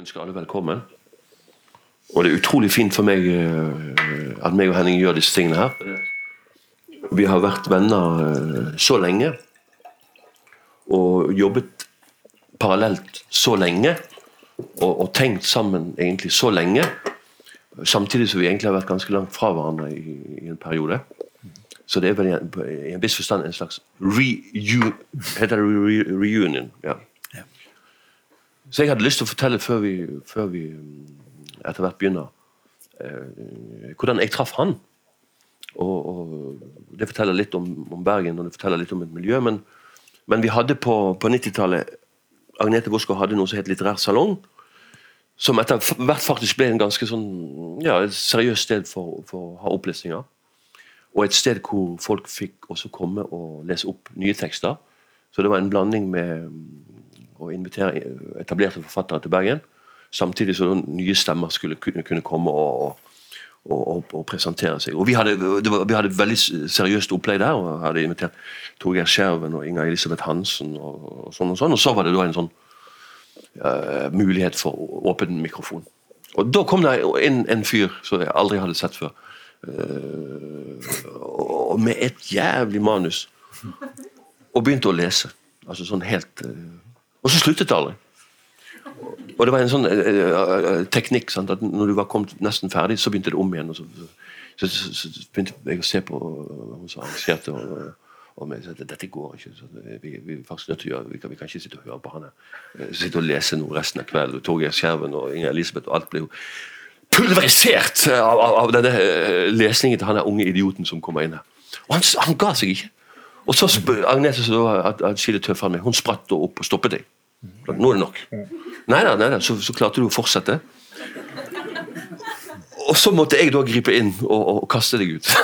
ønsker alle velkommen. Og det er utrolig fint for meg eh, at meg og Henning gjør disse tingene her. Vi har vært venner eh, så lenge, og jobbet parallelt så lenge, og, og tenkt sammen egentlig så lenge. Samtidig som vi egentlig har vært ganske langt fra hverandre i, i en periode. Så det er vel i en, i en viss forstand en slags reu, heter det re, reunion. Ja. Så jeg hadde lyst til å fortelle før vi, før vi mm, etter hvert begynner, eh, hvordan jeg traff han. Og, og Det forteller litt om, om, Bergen og det forteller litt om et miljø. Men, men vi hadde på, på 90-tallet Agnete Woskår hadde noe som het Litterær salong. Som etter hvert faktisk ble en ganske sånn, ja, et seriøst sted for, for å ha opplesninger. Og et sted hvor folk fikk også komme og lese opp nye tekster. Så det var en blanding med å invitere etablerte forfattere til Bergen. Samtidig som nye stemmer skulle kunne komme og, og, og, og presentere seg. Og Vi hadde, et veldig seriøst opplegg der. og hadde invitert Torgeir Skjerven og Inger Elisabeth Hansen. Og, sånn og sånn, og så var det da en sånn uh, mulighet for åpen mikrofon. Og Da kom det inn en fyr som jeg aldri hadde sett før. Uh, og med et jævlig manus. Og begynte å lese. Altså sånn helt uh, og så sluttet det aldri. Og det var en sånn uh, teknikk sant, at når du var kommet nesten ferdig, så begynte det om igjen. så, så, så, så begynte jeg å se på som arrangerte. og, og jeg sa dette går ikke. Vi, vi, faktisk nødt til å gjøre, vi kan, vi kan ikke sitte og høre på han her. Sitte og lese noe resten av kvelden. Torgeir Skjerven og Inger Elisabeth og alt ble jo pulverisert av, av, av denne lesningen til han der unge idioten som kommer inn her. Og han, han ga seg ikke. Og så Agnete Skille tøffere meg, hun spratt opp og stoppet deg. Nå er det nok. Nei da, nei da, så, så, klarte du å fortsette. Og så måtte jeg da gripe inn og, og kaste deg ut.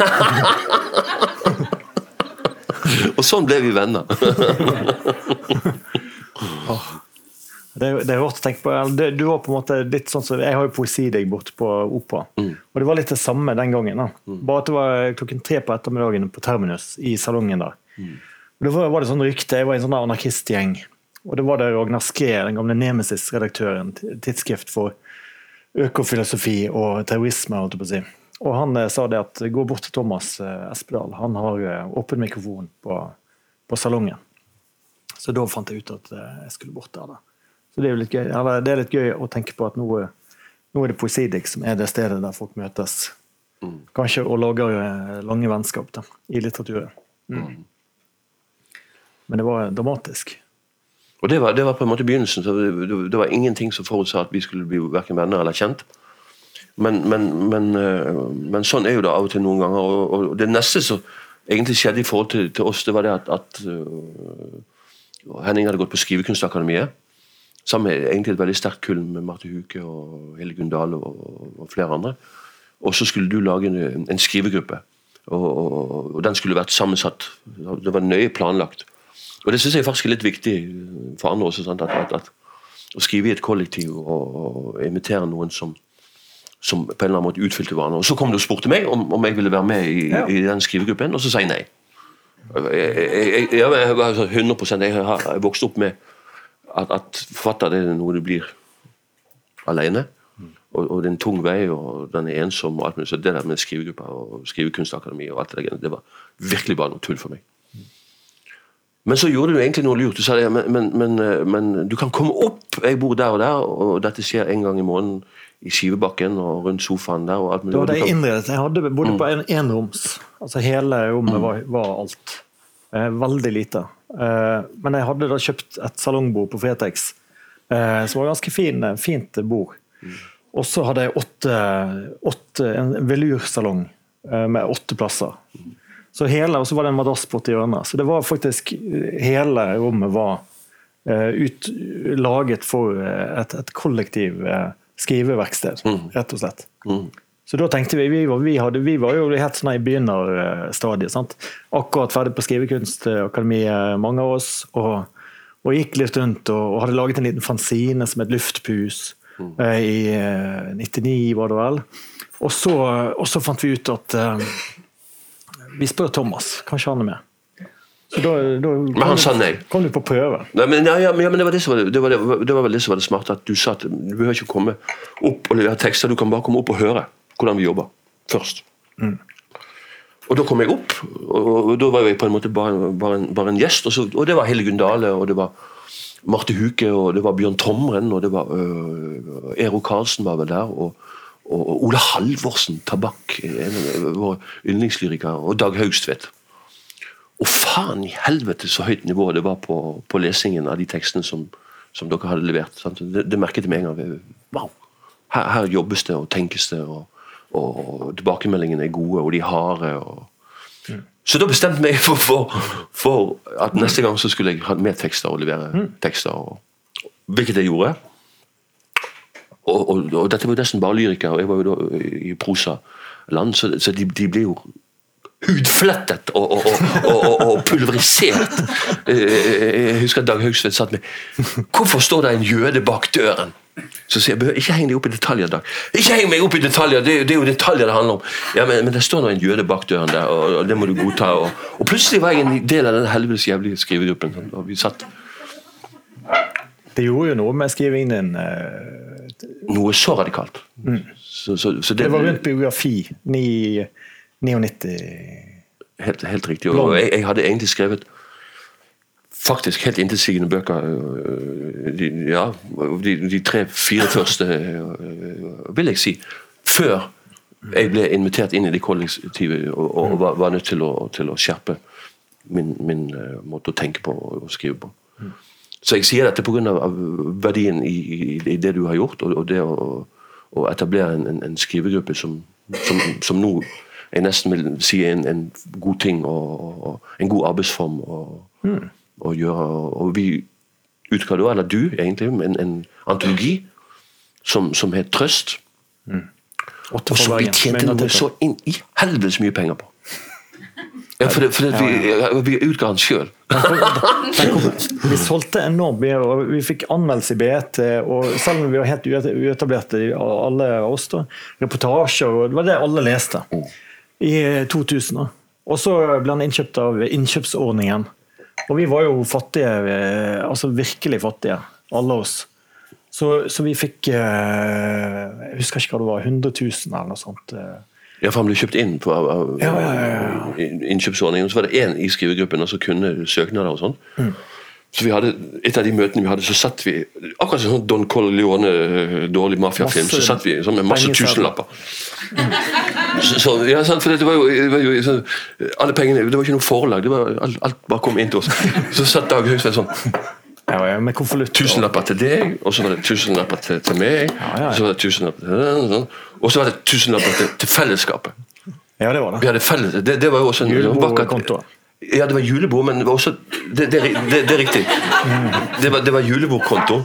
og sånn ble vi venner. Det, det, er rart å tenke på. Du var på en måte litt sånn som, Jeg har jo poesi deg bort på opera. Mm. Og det var litt det samme den gangen. Mm. Bare at det var klokken tre på ettermiddagen på Terminus i salongen der. Mm. Og Da var det sånn rykte, Jeg var i en sånn anarkistgjeng. Og det var der Ragnar Skræ, den gamle Nemesis-redaktøren, tidsskrift for økofilosofi og terrorisme. holdt jeg på å si. Og Han eh, sa det at gå bort til Thomas eh, Espedal, han har eh, åpen mikrofon på, på, salongen. Så da fant jeg ut at jeg skulle bort der. da. Så Det er, litt gøy, det er litt gøy å tenke på at nå, nå er det Poesidik som er det stedet der folk møtes. Mm. Kanskje og lager lange vennskap da, i litteraturen. Mm. mm. Men det var dramatisk. Og det var, det var på en måte begynnelsen. så det, det, var ingenting som forutsa at vi skulle bli verken venner eller kjent. Men, men, men, eh, men, sånn er jo det av og til noen ganger. Og, og det neste som egentlig skjedde i forhold til, til oss, det var det at, at uh, Henning hadde gått på Skrivekunstakademiet. Sammen med egentlig et veldig sterkt kull med Marte Huke og Hilde Gundale og, og, flere andre. Og så skulle du lage en, en skrivegruppe. Og, og, den skulle vært sammensatt. Det var nøye planlagt. Og Det syns jeg faktisk er litt viktig for andre også. At, at, at, å skrive i et kollektiv og, og invitere noen som, som, på en eller annen måte utfylte hverandre. Og Så kom du og spurte meg om, om jeg ville være med i, ja. i den skrivegruppen, og så sa jeg nei. Jeg, jeg, jeg, jeg var 100% Jeg har vokst opp med at, at forfatter det er noe du blir alene. Og, og, det er en tung vei, og den er ensom. og alt mulig, så Det der med skrivegrupper og skrivekunstakademi og alt det der, det var virkelig bare noe tull for meg. Men så gjorde du egentlig noe lurt. Du sa det, men, men, men, eh, men, du kan komme opp. Jeg bor der og der, og dette skjer en gang i måneden. I skivebakken og rundt sofaen der. og alt mulig. Det var det jeg innredet. Jeg hadde bodde mm. på en enroms. Altså hele rommet var, var alt. Eh, veldig lite. Eh, men jeg hadde da kjøpt et salongbord på Fretex, eh, som var ganske fin, fint bord. Mm. Og så hadde jeg åtte, åtte, en velursalong eh, med åtte plasser. Så hele, Og så var det en madrass borti hjørnet. Så det var faktisk Hele rommet var ut, laget for et, et kollektiv skriveverksted, mm. rett og slett. Mm. Så da tenkte vi Vi var, vi hadde, vi var jo helt sånn i begynnerstadiet. sant? Akkurat ferdig på Skrivekunstakademiet, mange av oss. Og, og gikk litt rundt og, og, hadde laget en liten fanzine som et luftpus. Mm. I 99, var det vel. Og så, og så fant vi ut at vi spør Thomas, kanskje han er med. Så da, da Men han sa nei. kom du på prøve. Nei, men, ja, ja, men, det var det som var det, det, var det, det var det som var det smarte. At du sa at du behøver ikke komme opp og levere tekster, du kan bare komme opp og høre hvordan vi jobber først. Og da kom jeg opp, og, da var jeg på en måte bare, bare, en, bare en gjest. Og, så, og det var Hilde Dale, og det var Marte Huke, og det var Bjørn Tomren, og det var øh, Ero Karlsen var vel der. og og og Ole Halvorsen, Tabakk, en av våre yndlingslyrikere, og Dag Haugstvedt. Og faen i helvete så høyt nivå det var på, på lesingen av de tekstene som, som dere hadde levert. Det, det merket jeg med en gang. Wow! Her, her jobbes det og tenkes det, og, og, tilbakemeldingene er gode, og de er harde. Og... Så da bestemte jeg meg for, for, for at neste gang så skulle jeg ha med tekster og levere tekster. Og, hvilket jeg gjorde. Og, og, og dette var jo nesten bare lyrikere, og jeg var jo da i prosaland, så, så de, de ble jo hudflettet og, og, og, og, pulverisert. Eh, Jeg husker Dag Haugstvedt satt med Hvorfor står det en jøde bak døren? Så sier jeg "Behøver ikke heng deg opp i detaljer, Dag. Ikke heng meg opp i detaljer, det, det er jo detaljer det handler om. Ja, men, men det står nå en jøde bak døren der, og, og det må du godta. Og, og plutselig var jeg en del av den helvetes jævlige skrivegruppen. sånn, Og vi satt Det gjorde jo noe med skrivingen din. Uh... noe så radikalt. Så, så, så det, Det var rundt biografi. ni- 99 Helt, helt riktig. Og jeg, jeg hadde egentlig skrevet faktisk helt intetsigende bøker. øh, De, ja, de, de tre-fire første, øh, vil jeg si. Før jeg ble invitert inn i det kollektivet og, og var, var nødt til å, til å skjerpe min, min øh, måte å tenke på og, og skrive på. Så jeg sier dette pga. verdien i, i, i det du har gjort, og, og det å, å etablere en, en, en skrivegruppe som, som, som nå jeg nesten vil si en, en god ting og, og, og en god arbeidsform å, å gjøre. Og vi utga da, eller du egentlig, en, en antologi som, som het Trøst. Mm. Og som vi tjente noe så inn i helvetes mye penger på. Ja, for, det, for det, vi, vi utga den sjøl. Vi solgte enormt mye, og vi fikk anmeldelse i BT. og Selv om vi var helt uetablerte, alle oss, da, reportasjer, og det var det alle leste. I 2000. da. Og så ble han innkjøpt av innkjøpsordningen. Og vi var jo fattige, eh, altså virkelig fattige, alle oss. Så, så vi fikk eh, Jeg husker ikke hva det var, 100 000 eller noe sånt. eh. Ja, for han ble kjøpt inn på Ja, ja, ja, innkjøpsordningen. Så var det én i skrivegruppen og så kunne søknader og sånn. Så vi hadde, Et av de møtene vi hadde, så satt vi Akkurat som sånn Don Corleone, eh, dårlig mafiafilm, så satt vi sånn med masse tusenlapper. Så, så, ja, sant, for det var jo, det var jo så, Alle pengene Det var ikke noe forlag, det var, alt, alt bare kom inn til oss. Så satt Dag Høgstvedt sånn Ja, ja, med konvolutt. Tusenlapper til deg, og så var det tusenlapper til, til meg. Ja. Og så var det tusenlapper til den, sånn. Og så var det tusenlapper til, til fellesskapet. Ja, det var Vi det. hadde felles, det, det var jo også en Julebordkonto. Ja, det var julebord, men det var også Det, det, det, det er riktig. Det var, det var julebordkonto,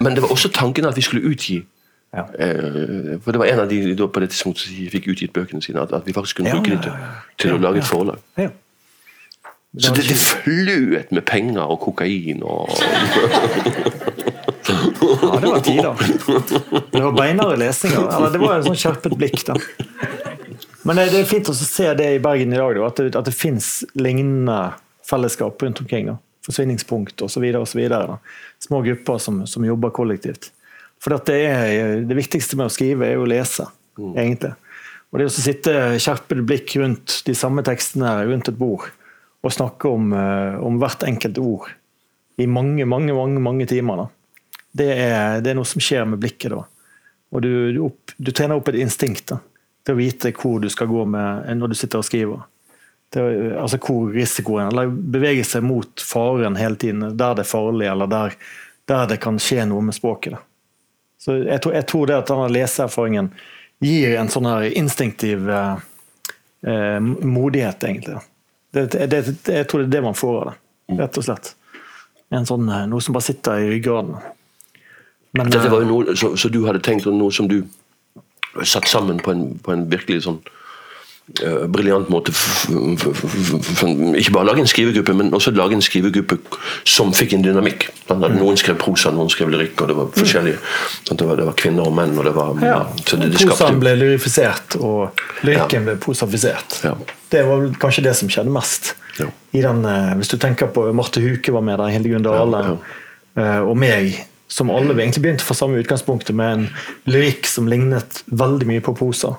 men det var også tanken at vi skulle utgi. Ja. Eh, for det var en av de da på dette som fikk utgitt bøkene sine, at, at vi faktisk kunne Ja, bruke ja, dem til, til Ja, å lage et forlag. Ja. Så det, det fløt med penger og kokain og Ja, det var tider. Det var beinare lesninger. Eller det var en sånn skjerpet blikk, da. Men det, er fint å se det i Bergen i dag, at det, at det finnes lignende fellesskap rundt omkring. da. Forsvinningspunkt osv. Små grupper som, som jobber kollektivt. For det, er, det viktigste med å skrive er jo å lese, egentlig. Og det å sitte skjerpet blikk rundt de samme tekstene rundt et bord og snakke om, eh, om hvert enkelt ord i mange, mange, mange, mange timer. Det er, det er noe som skjer med blikket da. Og du, du, opp, du trener opp et instinkt da, til å vite hvor du skal gå med når du sitter og skriver. Det, er- altså hvor risikoen Eller bevege seg mot faren hele tiden, der det er farlig, eller der, der det kan skje noe med språket. da. Så jeg tror, jeg tror det at denne leseerfaringen gir en sånn her instinktiv eh, eh, modighet, egentlig. Det, det, det, jeg tror det er det man får av det, rett og slett. En sånn, eh, noe som bare sitter i ryggraden. Men, Dette eh, var jo noe så, så du hadde tenkt, og noe som du satt sammen på en, på en virkelig sånn uh, briljant måte. Ikke bare lage en skrivegruppe, men også lage en skrivegruppe som fikk en dynamikk. Sånn Noen skrev prosa, noen skrev lyrikk, og det var forskjellige. Sånn det, var, det var kvinner og menn. og det var, ja, så det, det Prosaen ble lyrifisert, og lyrikken ble prosafisert. Ja. Det var kanskje det som skjedde mest. Ja. I den, eh, hvis du tenker på Marte Huke var med der, Hildegunn Dale Ja, eh, og meg, som alle egentlig begynte fra samme utgangspunktet med en lyrikk som lignet veldig mye på posa.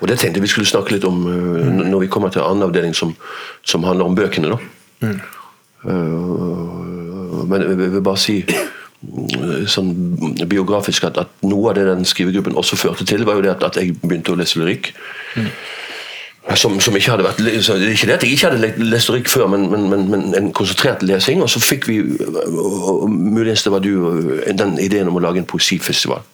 Og det tenkte jeg vi skulle snakke litt om uh, når vi kommer til annen avdeling som, som handler om bøkene. da. Uh, men jeg vil bare si uh, sånn biografisk at, at noe av det den skrivegruppen også førte til, var jo det at, at jeg begynte å lese lyrikk. Som, som ikke hadde vært så Ikke det at jeg ikke hadde lest lyrikk før, men, men, men, en konsentrert lesing. Og så fikk vi, muligens det var du, uh, den ideen om å lage en poesifestival.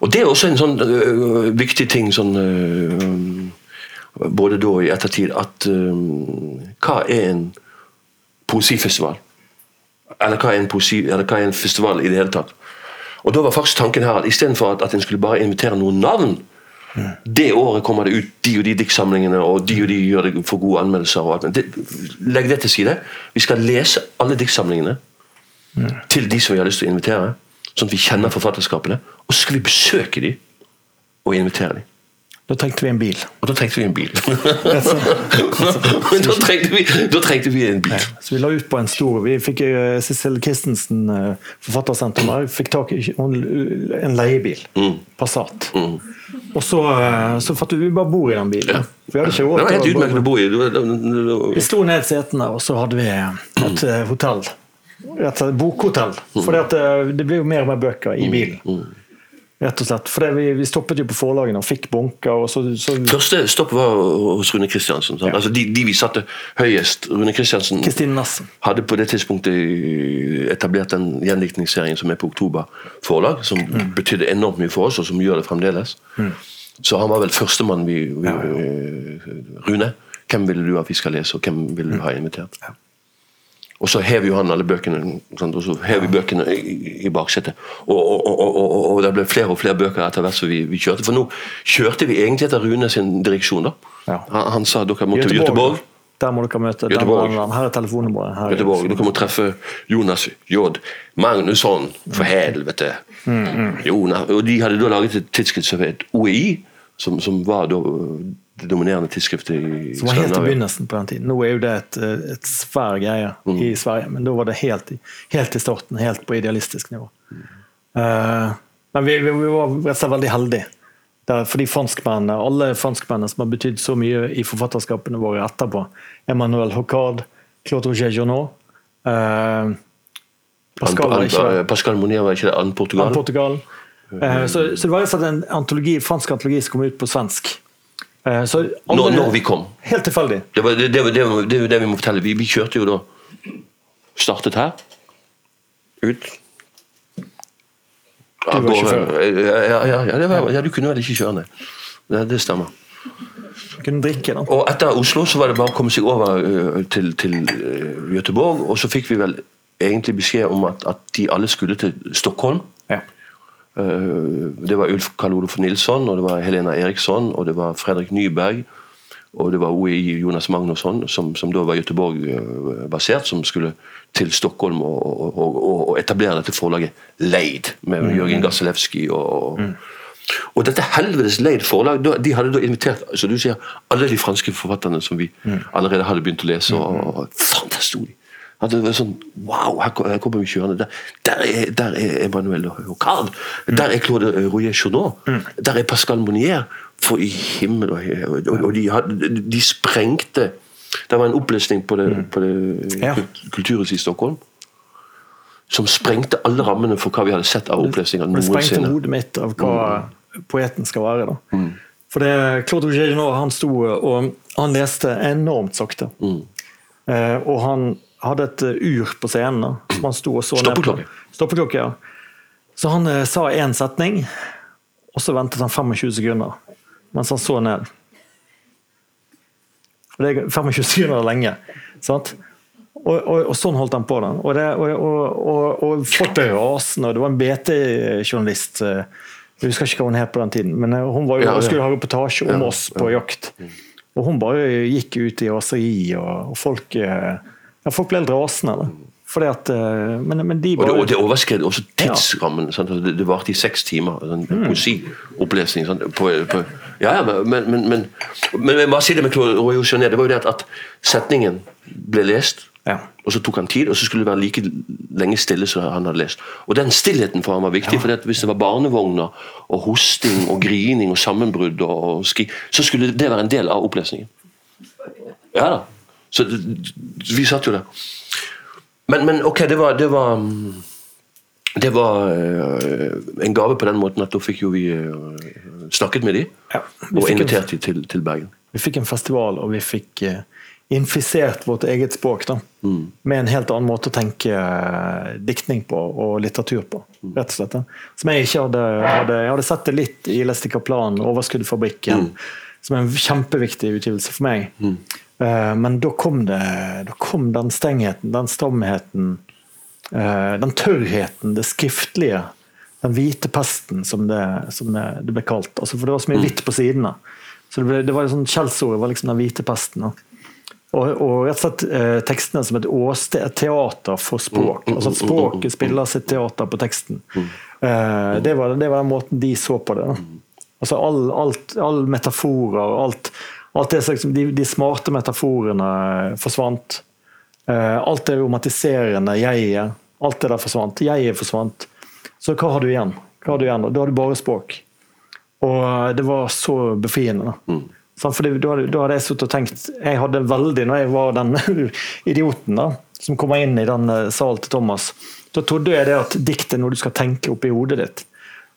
Og det er også en sånn uh, viktig ting sånn uh, Både da og i ettertid at uh, Hva er en poesifestival? Eller hva er en, poesi, eller hva er en festival i det hele tatt? Og da var faktisk tanken her at istedenfor at, at en skulle bare invitere noen navn Det året kommer det ut de og de diktsamlingene, og de og de gjør det for gode anmeldelser. og alt. Det, legg det til side. Vi skal lese alle diktsamlingene til de som vi har lyst til å invitere, sånn at vi kjenner forfatterskapene. Og så skal vi besøke dem og invitere de. Da trengte vi en bil. Og da trengte vi en bil. da, trengte vi, da trengte vi en bil. Så vi la ut på en stor Vi fikk uh, Cecil Christensen, uh, forfattersenteret der, fikk tak i en leiebil. Passat. Og så, uh, så fattet vi bare bor i den bilen. Vi hadde ikke råd til å bo i. Vi sto ned setene, og så hadde vi et eh, hotell. Et bokhotell. For det, det ble jo mer og mer bøker i bilen. Rett og slett. For vi, vi stoppet jo på forlagene og fikk bunker. og så, så Første stopp var hos Rune Kristiansen. Ja. Altså de, de vi satte høyest. Rune Kristiansen hadde på det tidspunktet etablert den gjendiktningsserien som er på Oktober forlag, som betydde enormt mye for oss, og som gjør det fremdeles. Så han var vel førstemann vi, vi eh, Rune, hvem ville du at vi skal lese, og hvem ville du ha invitert? Og så hev jo han alle bøkene og så hev vi bøkene i, i baksetet. Og, og, og, og, det ble flere og flere bøker etter hvert som vi, vi kjørte. For nå kjørte vi egentlig etter Rune sin direksjon. da. Ja. Han, han sa dere må til Göteborg. Der må dere møte. Den, Göteborg. den. Her er telefonnummeret. Er- Göteborg. Dere må treffe Jonas J. Magnusson, for helvete! Jonas, og De hadde da laget et tidsskrift som het OEI, som, som var da det dominerende tidsskriftet i Som var helt i begynnelsen på den tiden. Nå er jo det et, et svær greie i Sverige, men da var det helt helt i starten, helt på idealistisk nivå. Eh, men vi, vi, vi var rett og slett veldig heldige. Der, fordi franskmennene, alle franskmennene som har betydd så mye i forfatterskapene våre etterpå, Emmanuel Hocard, Claude Roger Journaux uh, Pascal an, ikke. An- Pascal Monier var ikke det? Anne Portugal? An Portugal. Eh, så, så det var rett og slett en antologi, fransk antologi som kom ut på svensk. Eh, så Når, når vi kom. Helt tilfeldig. Det, var, det, det, det, det er det vi må fortelle. Vi, vi kjørte jo da Startet her. Ut. Du var sjåfør. Ja, ja, ja, ja, det var, ja, du kunne vel ikke kjøre, nei. Det, det stemmer. Drikke, da. Og etter Oslo så var det bare å komme seg over ø, til, til ø, Göteborg, og så fikk vi vel egentlig beskjed om at, at de alle skulle til Stockholm. Ja. Eh, Det var Ulf Karl Olof Nilsson, og det var Helena Eriksson, og det var Fredrik Nyberg, og det var OEI Jonas Magnusson, som, som da var Göteborg-basert, som skulle til Stockholm og, og, og, og etablere dette forlaget Leid, med Jørgen Gasselewski og, og dette helvetes Leid forlag, de hadde da invitert så du sier, alle de franske forfatterne som vi allerede hadde begynt å lese, og, og faen, der sto de! At det var sånn, wow, her kommer vi kjørende. Der, der, er, der er Emmanuel Hocard. Der er Claude Royer Journaux. Der er Pascal Monier. For i himmel og, og, de, de sprengte Det var en opplesning på det, på det Ja. kulturhuset i Stockholm. Som sprengte alle rammene for hva vi hadde sett av opplesninger Det sprengte noensinne. hodet mitt av hva poeten skal være. da. For det, Claude Roger Journaux, han sto og han leste enormt sakte. Eh, og han hadde et eh, ur på scenen da, som han sto og så ned på. Stoppeklokke. Stoppeklokke, ja. Så han eh, sa én setning, og så ventet han 25 sekunder mens han så ned. Og det er 25 sekunder er lenge. sant? Og, og, og sånn holdt han på. den. Og, det, og, folk ble rasende. Det var en BT-journalist eh, Jeg husker ikke hva hun het på den tiden, men eh, hun var jo, Ja, ja. skulle ha reportasje om Ja, oss på jakt. Og hun bare gikk ut i raseri, og folk, eh, ja, folk ble helt rasende. da. Fordi at, eh, men, men de Og det, bare og det overskred også tidsrammen. sant? Altså, Det, det varte i seks timer. Sånn, Mm. Poesiopplesning. ja, ja, men, men, men, men, bare si det med Claude Royaux det var jo det at, at setningen ble lest, Ja. og så tok han tid, og så skulle det være like lenge stille som han hadde lest. Og den stillheten for ham var viktig, for hvis det var barnevogner og hosting og grining og sammenbrudd, og skri, så skulle det være en del av opplesningen. Ja da. Så vi satt jo der. Men, men ok, det var, det var mm, det var eh, en gave på den måten at da fikk jo vi eh, snakket med de Ja, vi og en- invitert de til, til Bergen. Vi fikk en festival, og vi fikk eh, infisert vårt eget språk. da. Med en helt annen måte å tenke diktning på og litteratur på. rett og slett. Da. Som jeg ikke hadde, hadde Jeg hadde sett det litt i Lestica Plan, 'Overskuddfabrikken', som er en kjempeviktig utgivelse for meg. Eh, men da kom det da kom den strengheten, den stramheten, eh, den tørrheten, det skriftlige. Den hvite pesten, som det, som det, ble kalt. Altså, for det var så mye hvitt på sidene. Så det, ble, det var sånn Skjellsordet var liksom den hvite pesten. Og, og rett og slett eh, tekstene som et åsted, et teater for språk. Altså at språket spiller sitt teater på teksten. Eh, det, var, det var den måten de så på det. Da. Altså all, alt, all metaforer, alt, alt det, som de, de smarte metaforene forsvant. Eh, alt det romantiserende jeget, alt det der forsvant. Jeget forsvant. Så hva har du igjen? Hva har du igjen? Da har du bare språk. Og det var så befriende. da. For da, hadde- jeg sittet og tenkt Jeg hadde veldig, når jeg var den idioten da, som kommer inn i den eh, salen til Thomas, da trodde jeg det at dikt er noe du skal tenke oppi hodet ditt,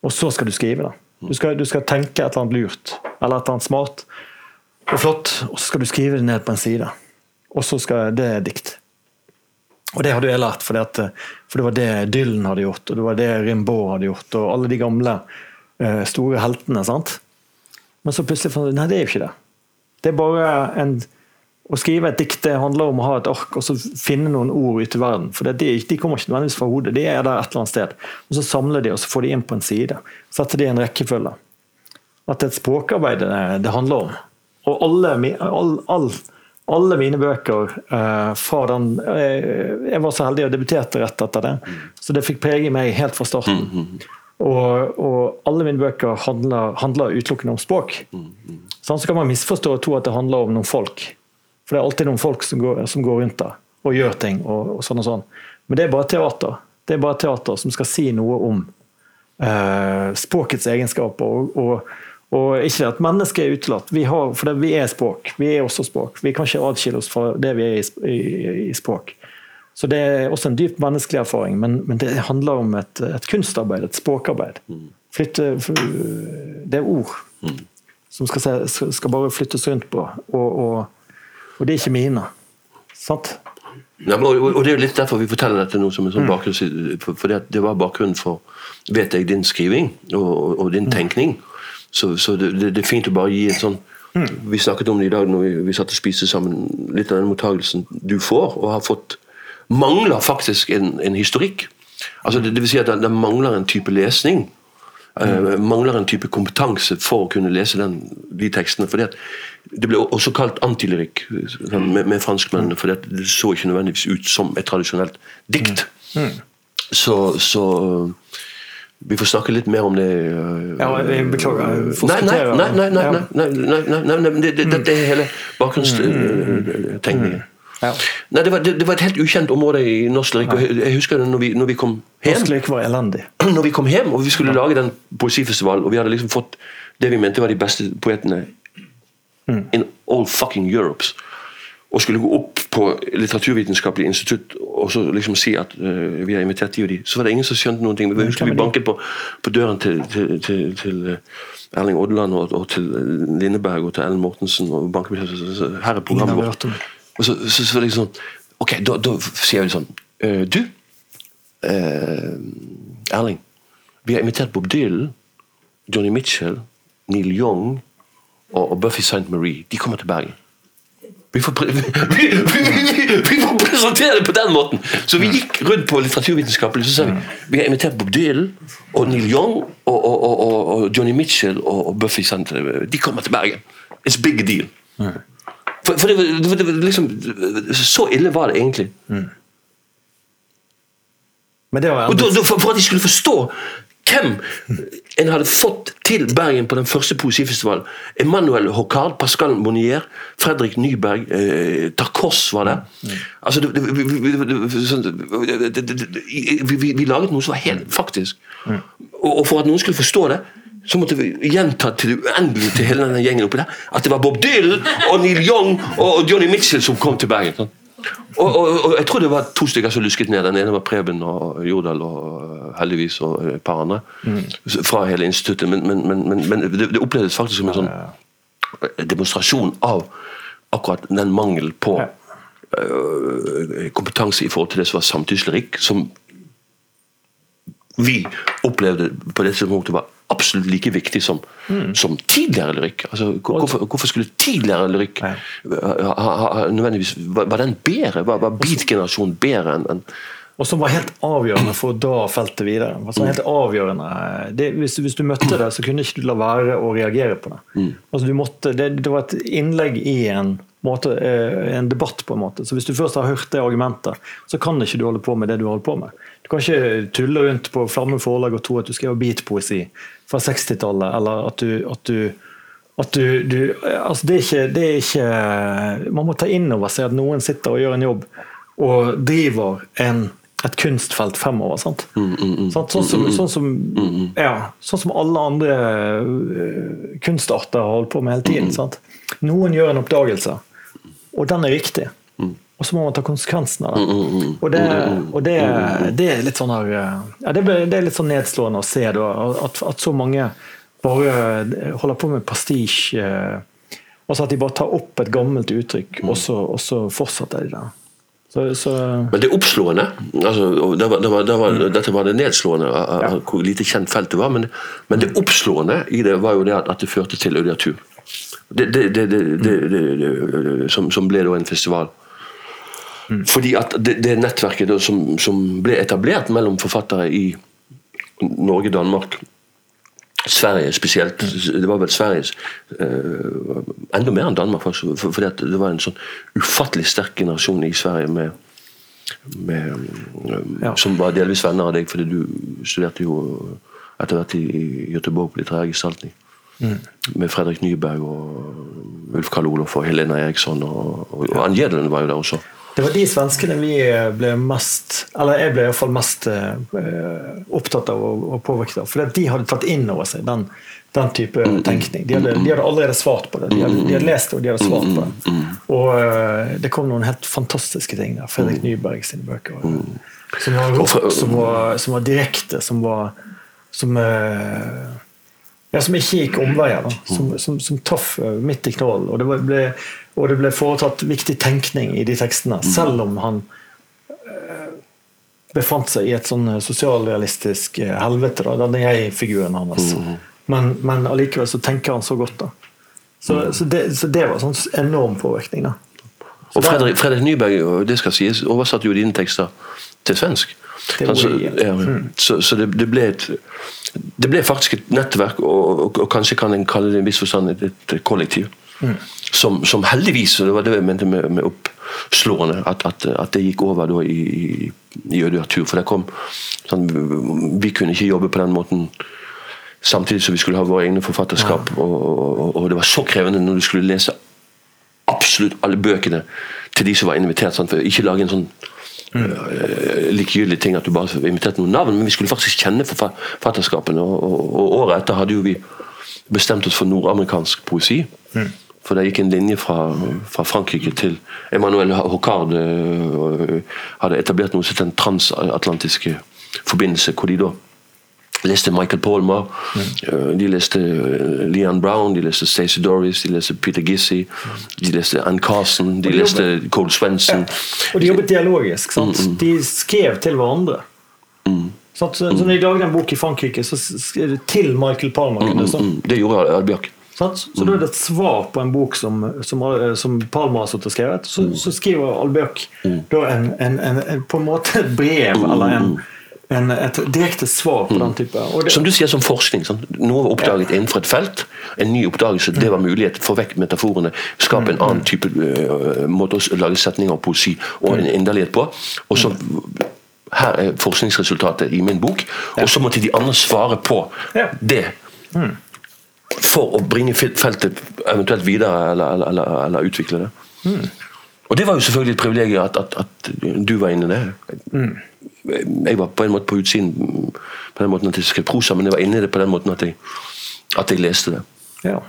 og så skal du skrive det. Du skal, du skal tenke et eller annet lurt, eller et eller annet smart og flott, og så skal du skrive det ned på en side. Og så skal det er dikt. Og det hadde jeg lært, for det var det Dylan hadde gjort, og det var det Rimbaud hadde gjort, og alle de gamle eh, store heltene. sant? Men så plutselig fant jeg nei, det er jo ikke det. Det er bare en Å skrive et dikt det handler om å ha et ark og så finne noen ord ute i verden. For det, de, kommer ikke nødvendigvis fra hodet, de er der et eller annet sted. Og Så samler de og så får de inn på en side. Setter de i en rekkefølge. At det er et språkarbeid det, det handler om. Og alle, all, all, alle mine bøker uh, fra den uh, Jeg var så heldig og debuterte rett etter det, så det fikk prege meg helt fra starten. Og, og alle mine bøker handler, handler utelukkende om språk. Sånn, så kan man misforstå og tro at det handler om noen folk. For det er alltid noen folk som går, som går rundt der og gjør ting. og, og sånn og sånn. Men det er bare teater. Det er bare teater som skal si noe om eh, språkets egenskaper. Og, og, og ikke at mennesket er utelatt. Vi, har, for det, vi er språk. Vi er også språk. Vi kan ikke adskille oss fra det vi er i, i, i språk. Så det er også en dypt menneskelig erfaring, men, men det handler om et, et kunstarbeid, et språkarbeid. Flytte, det er ord som skal, skal bare flyttes rundt på, og, og, det er ikke mine. Sant? Ja, og, det er jo litt derfor vi forteller dette nå som en sånn bakgrunn, for, det, var bakgrunnen for vet jeg, din skriving og, og, din tenkning. Så, så det, det, er fint å bare gi en sånn Vi snakket om det i dag når vi, vi satt og spiste sammen. Litt av den mottagelsen du får, og har fått, mangler faktisk en, en historikk. Altså det, det vil si at det, mangler en type lesning. Eh, mangler en type kompetanse for å kunne lese den, de tekstene. fordi at Det ble også kalt antilyrikk sånn, med, med franskmennene, for det så ikke nødvendigvis ut som et tradisjonelt dikt. Så, så øh, vi får snakke litt mer om det. øh, Ja, jeg beklager. Nei, nei, nei, nei, nei, nei, nei, nei, nei, nei, nei, det, det, dette er hele bakgrunnstegningen. Ja. Nei, det var, det, det var et helt ukjent område i norsk lyrikk. jeg husker det når vi, når vi kom hjem Norsk lyrikk var elendig. når vi kom hjem og vi skulle lage den poesifestivalen, og vi hadde liksom fått det vi mente var de beste poetene in all fucking Europe. og skulle gå opp på Litteraturvitenskapelig institutt og så liksom si at uh, vi har invitert de og de, så var det ingen som skjønte noen ting. Vi husker vi banket på, på døren til, til, til, til eh, Erling Odland og, og til Lindeberg og til Ellen Mortensen og banket på, så- så- så- Her er programmet vårt. Og så, så, så var det liksom Ok, da, da sier vi sånn uh, Du, uh, Erling. Vi har invitert Bob Dylan, Johnny Mitchell, Neil Young og, og Buffy St. Marie. De kommer til Bergen. Vi får, vi, vi, vi, vi får presentere det på den måten! Så vi gikk rundt på litteraturvitenskapelig så sa vi vi har invitert Bob Dylan og Neil Young og, og, og, Johnny Mitchell og, Buffy St. De kommer til Bergen. It's big deal. For, for det, var- det, liksom Så ille var det egentlig. Men det var Og da, da, for, for at de skulle forstå hvem en hadde fått til Bergen på den første poesifestivalen. Emmanuel Hocard, Pascal Monnier, Fredrik Nyberg, eh, Tarkos var det. Altså, vi, sånn, laget noe som var helt faktisk. Og, og for at noen skulle forstå det, så måtte vi gjenta til det uendelige til hele denne gjengen oppi der at det var Bob Dylan og Neil Young og Johnny Mitchell som kom til Bergen. Og, og, og jeg tror det var to stykker som lusket ned. Den ene var Preben og Jordal og heldigvis og et par andre fra hele instituttet. Men, men, men, men, det, det opplevdes faktisk som en sånn demonstrasjon av akkurat den mangel på Ja. kompetanse i forhold til det som var samtidslyrikk, som vi opplevde på dette punktet var absolutt like viktig som, som tidligere lyrikk. Altså, hvorfor, hvorfor skulle tidligere lyrikk ha, ha, nødvendigvis Var, var den bedre? Var, var beat-generasjonen bedre enn en, og som var helt avgjørende for å dra feltet videre. Altså helt avgjørende. Det, hvis, hvis du møtte det, så kunne ikke du la være å reagere på det. Altså du måtte, det, det var et innlegg i en, måte, eh, en debatt, på en måte. Så hvis du først har hørt det argumentet, så kan ikke du holde på med det du holder på med. Du kan ikke tulle rundt på Flamme forlag og tro at du skriver beatpoesi fra 60-tallet, eller at du, at du at du, du altså det, er ikke, det er ikke Man må ta inn over seg at noen sitter og gjør en jobb og driver en, et kunstfelt fremover. Sant? Sant? Sånn, som, sånn, som, ja, sånn som alle andre øh, kunstarter har holdt på med hele tiden. Sant? Noen gjør en oppdagelse, og den er riktig. Og så må man ta konsekvensen av det. Og det, og det, det er litt sånn her øh, ja, det, det er litt sånn nedslående å se da, at, at så mange bare holder på med pastisj. øh, Altså at de bare tar opp et gammelt uttrykk, og, så, og så fortsetter de der. Så, så Men det oppslående altså, det var, det var, det var, Dette var det nedslående av hvor lite kjent felt det var, men, men det oppslående i det var jo det at, det førte til audiatur. Det, det, det, det, det, det, det, som, som ble da en festival. Fordi at det, det nettverket da, som, som ble etablert mellom forfattere i Norge, Danmark, Sverige spesielt. Det var vel Sveriges eh, Enda mer enn Danmark, faktisk. For, fordi det var en sånn ufattelig sterk generasjon i Sverige med, med eh, Ja. Som var delvis venner av deg, fordi du studerte jo etter hvert i, i Göteborg på litterær gestaltning. Med Fredrik Nyberg og Ulf Karl Olof og Helena Eriksson. Og, og, og Ann Jedelen var jo der også. Det var de svenskene vi ble mest Eller jeg ble i hvert fall mest eh, opptatt av og, påvirket av. For de hadde tatt inn over seg den, den type tenkning. De hadde, de hadde allerede svart på det. De hadde, de hadde lest det, og de hadde svart på det. Og eh, det kom noen helt fantastiske ting der. Fredrik Nyberg sine bøker. Som var som var, som var direkte, som var Som eh, ja, som ikke gikk omveier. Som, som, som traff eh, midt i knollen. Og det ble, og det ble foretatt viktig tenkning i de tekstene, selv om han eh, befant seg i et sånn eh, sosialrealistisk eh, helvete, da, denne jeg-figuren hans. Men, men allikevel så tenker han så godt, da. Så, så, det, så det var sånn enorm påvirkning, da. Og Fredrik, Fredrik Nyberg det skal sies, oversatte jo dine tekster til svensk. Altså, ja, Så, så det, det, ble et, det ble faktisk et nettverk, og, og, og kanskje kan en kalle det i en viss forstand et, et kollektiv. Som, som heldigvis, og det var det jeg mente med, med oppslående, at, at, at det gikk over da i, i, i. For det kom sånn, Vi kunne ikke jobbe på den måten samtidig som vi skulle ha våre egne forfatterskap. Og, og, og det var så krevende når du skulle lese absolutt alle bøkene til de som var invitert. Sånn, For ikke lage en sånn Mm. likegyldig ting at du bare inviterte noen navn, men vi skulle faktisk kjenne forfatterskapene. Og, og, og året etter hadde jo vi bestemt oss for nordamerikansk poesi. For det gikk en linje fra, fra Frankrike til Emmanuel Hocard øh, hadde etablert noe som het den transatlantiske forbindelse, hvor de da leste Michael Palmer, mm. de leste øh, Leon Brown, de leste Stacey Doris, de leste Peter Gissey, de leste Ann Carson, de de leste jobbet- Cole Swenson. Og de jobbet dialogisk. Sant? Mm, De skrev til hverandre. Sant? Så, så når de lagde en bok i Frankrike, så skrev de til Michael Palmer. Mm, det gjorde Albjørk. Så da er det et svar på en bok som, som, som Palmer har sittet og skrevet. Så, så skriver Albjørk da en, en, en, på en måte et brev, eller en, en, et direkte svar på den type. Og det, Som du sier, som forskning. Sånn. Noe var oppdaget innenfor et felt. En ny oppdagelse. Det var mulighet. Få vekk metaforene. Skape en annen type uh, måte å lage setninger og poesi og en inderlighet på. Og så her er forskningsresultatet i min bok, og så måtte de andre svare på Ja. det. For å bringe feltet eventuelt videre, eller, eller, eller, eller utvikle det. Og det var jo selvfølgelig et privilegium at, at, at du var inne i det. Jeg var på en måte på utsiden på den måten at jeg skrev prosa, men jeg var inne i det på den måten at jeg, at jeg leste det. Ja.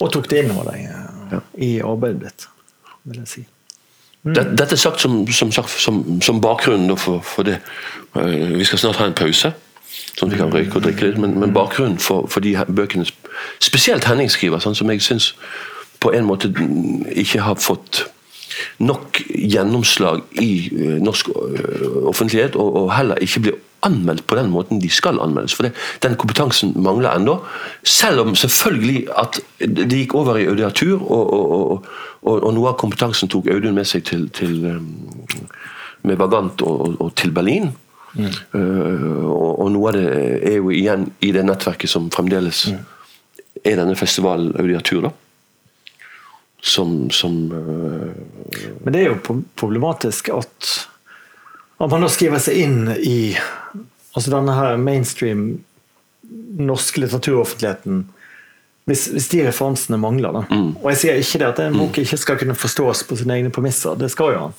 Og tok det inn over deg eh, i arbeidet ditt, vil jeg si. Det, dette er sagt som, som, som, som bakgrunn for, for det. Eh, Vi skal snart ha en pause, sånn at vi kan røyke og drikke litt. Men, men bakgrunnen for, for de bøkene, spesielt Henning skriver, sånn som jeg syns på en måte ikke har fått nok gjennomslag i eh, norsk eh, offentlighet, og, og heller ikke blir anmeldt på den måten de skal anmeldes. For det, den kompetansen mangler ennå. Selv om selvfølgelig at det gikk over i audiatur, og, og, og, og, noe av kompetansen tok Audun med seg til, til um, med Vagant og til Berlin. Eh, og, og noe av det er jo igjen i det nettverket som fremdeles er denne festivalen Audiatur. da som, som uh, Men det er jo problematisk at, at man da skriver seg inn i altså denne her mainstream norske litteraturoffentligheten hvis, hvis de referansene mangler. Da. Og jeg sier ikke det at en bok ikke skal kunne forstås på sine egne premisser, det skal jo han.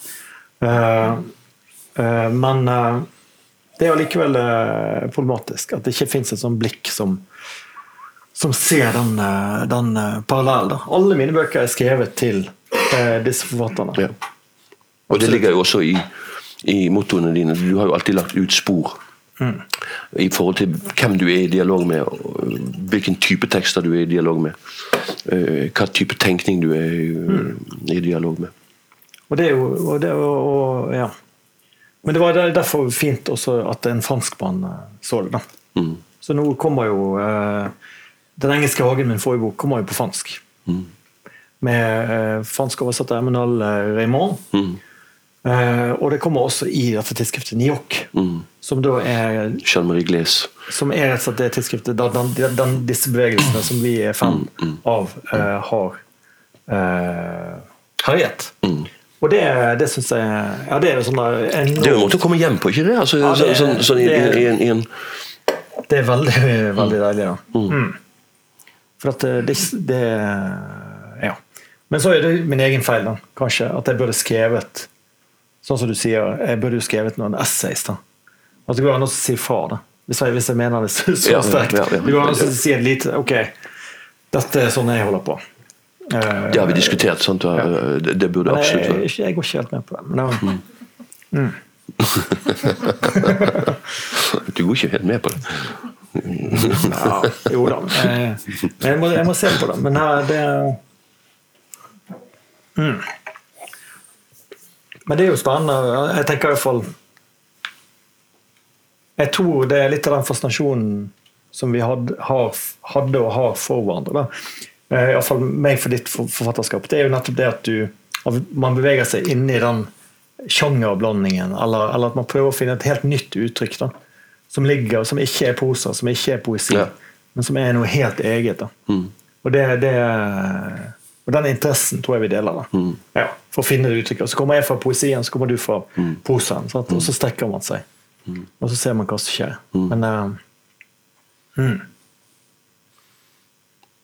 Uh, men det er allikevel uh, problematisk at det ikke fins et sånt blikk som som ser den, eh, den eh, parallellen. Alle mine bøker er skrevet til eh, disse forfatterne. ja. Og det ligger jo også i, i mottoene dine. Du har jo alltid lagt ut spor. I forhold til hvem du er i dialog med, og hvilken type tekster du er i dialog med. eh, Hva type tenkning du er i, i dialog med. Og det er jo og det, er jo- og, ja. Men det var derfor fint også at en franskmann eh, så det. da. Så nå kommer jo eh, Den engelske hagen min forrige bok kommer jo på fransk. Med eh, fransk oversatt av Eminal Raymond. Raymond. Eh, og det kommer også i dette tidsskriftet Niok, som da er Jean-Marie Glaise. som er rett og slett det tidsskriftet da, den, den, disse bevegelsene som vi er fan av, eh, har uh, herjet. Og det, det syns jeg Ja, det er jo sånn der Det er jo en måte å komme hjem på, ikke det? Altså, Ja, det- sånn, sånn i, det- i, en- i en Det er veldig, veldig deilig, da. Mm. For at det, det, det Ja. Men så er det min egen feil, da, kanskje. At jeg burde skrevet Sånn som du sier, jeg burde jo skrevet noen essays. da. At det går an å si fra, da. Hvis jeg, hvis jeg mener det så, så sterkt. Det går an å si et lite Ok, dette er sånn jeg holder på. Eh, Det har vi diskutert. Sant? Det, burde absolutt være. jeg, jeg går ikke helt med på det. Men det, Du går ikke helt med på det. Ja, jo da. eh, Men jeg må, jeg må se på det. Men her, det mm. Men det er jo spennende. Jeg tenker i hvert fall Jeg tror det er litt av den fascinasjonen som vi har, hadde og har for hverandre. da. Eh, Iallfall meg for ditt forfatterskap. Det er jo nettopp det at du man beveger seg inn i den sjangerblandingen, eller, eller at man prøver å finne et helt nytt uttrykk. da som ligger, som ikke er prosa, som ikke er poesi, Ja. men som er noe helt eget. Da. Og, det, det, og den interessen tror jeg vi deler. Da. Ja, for å finne det uttrykket. Så kommer jeg fra poesien, så kommer du fra mm. sant? Og så strekker man seg. Og så ser man hva som skjer. Men uh, mm.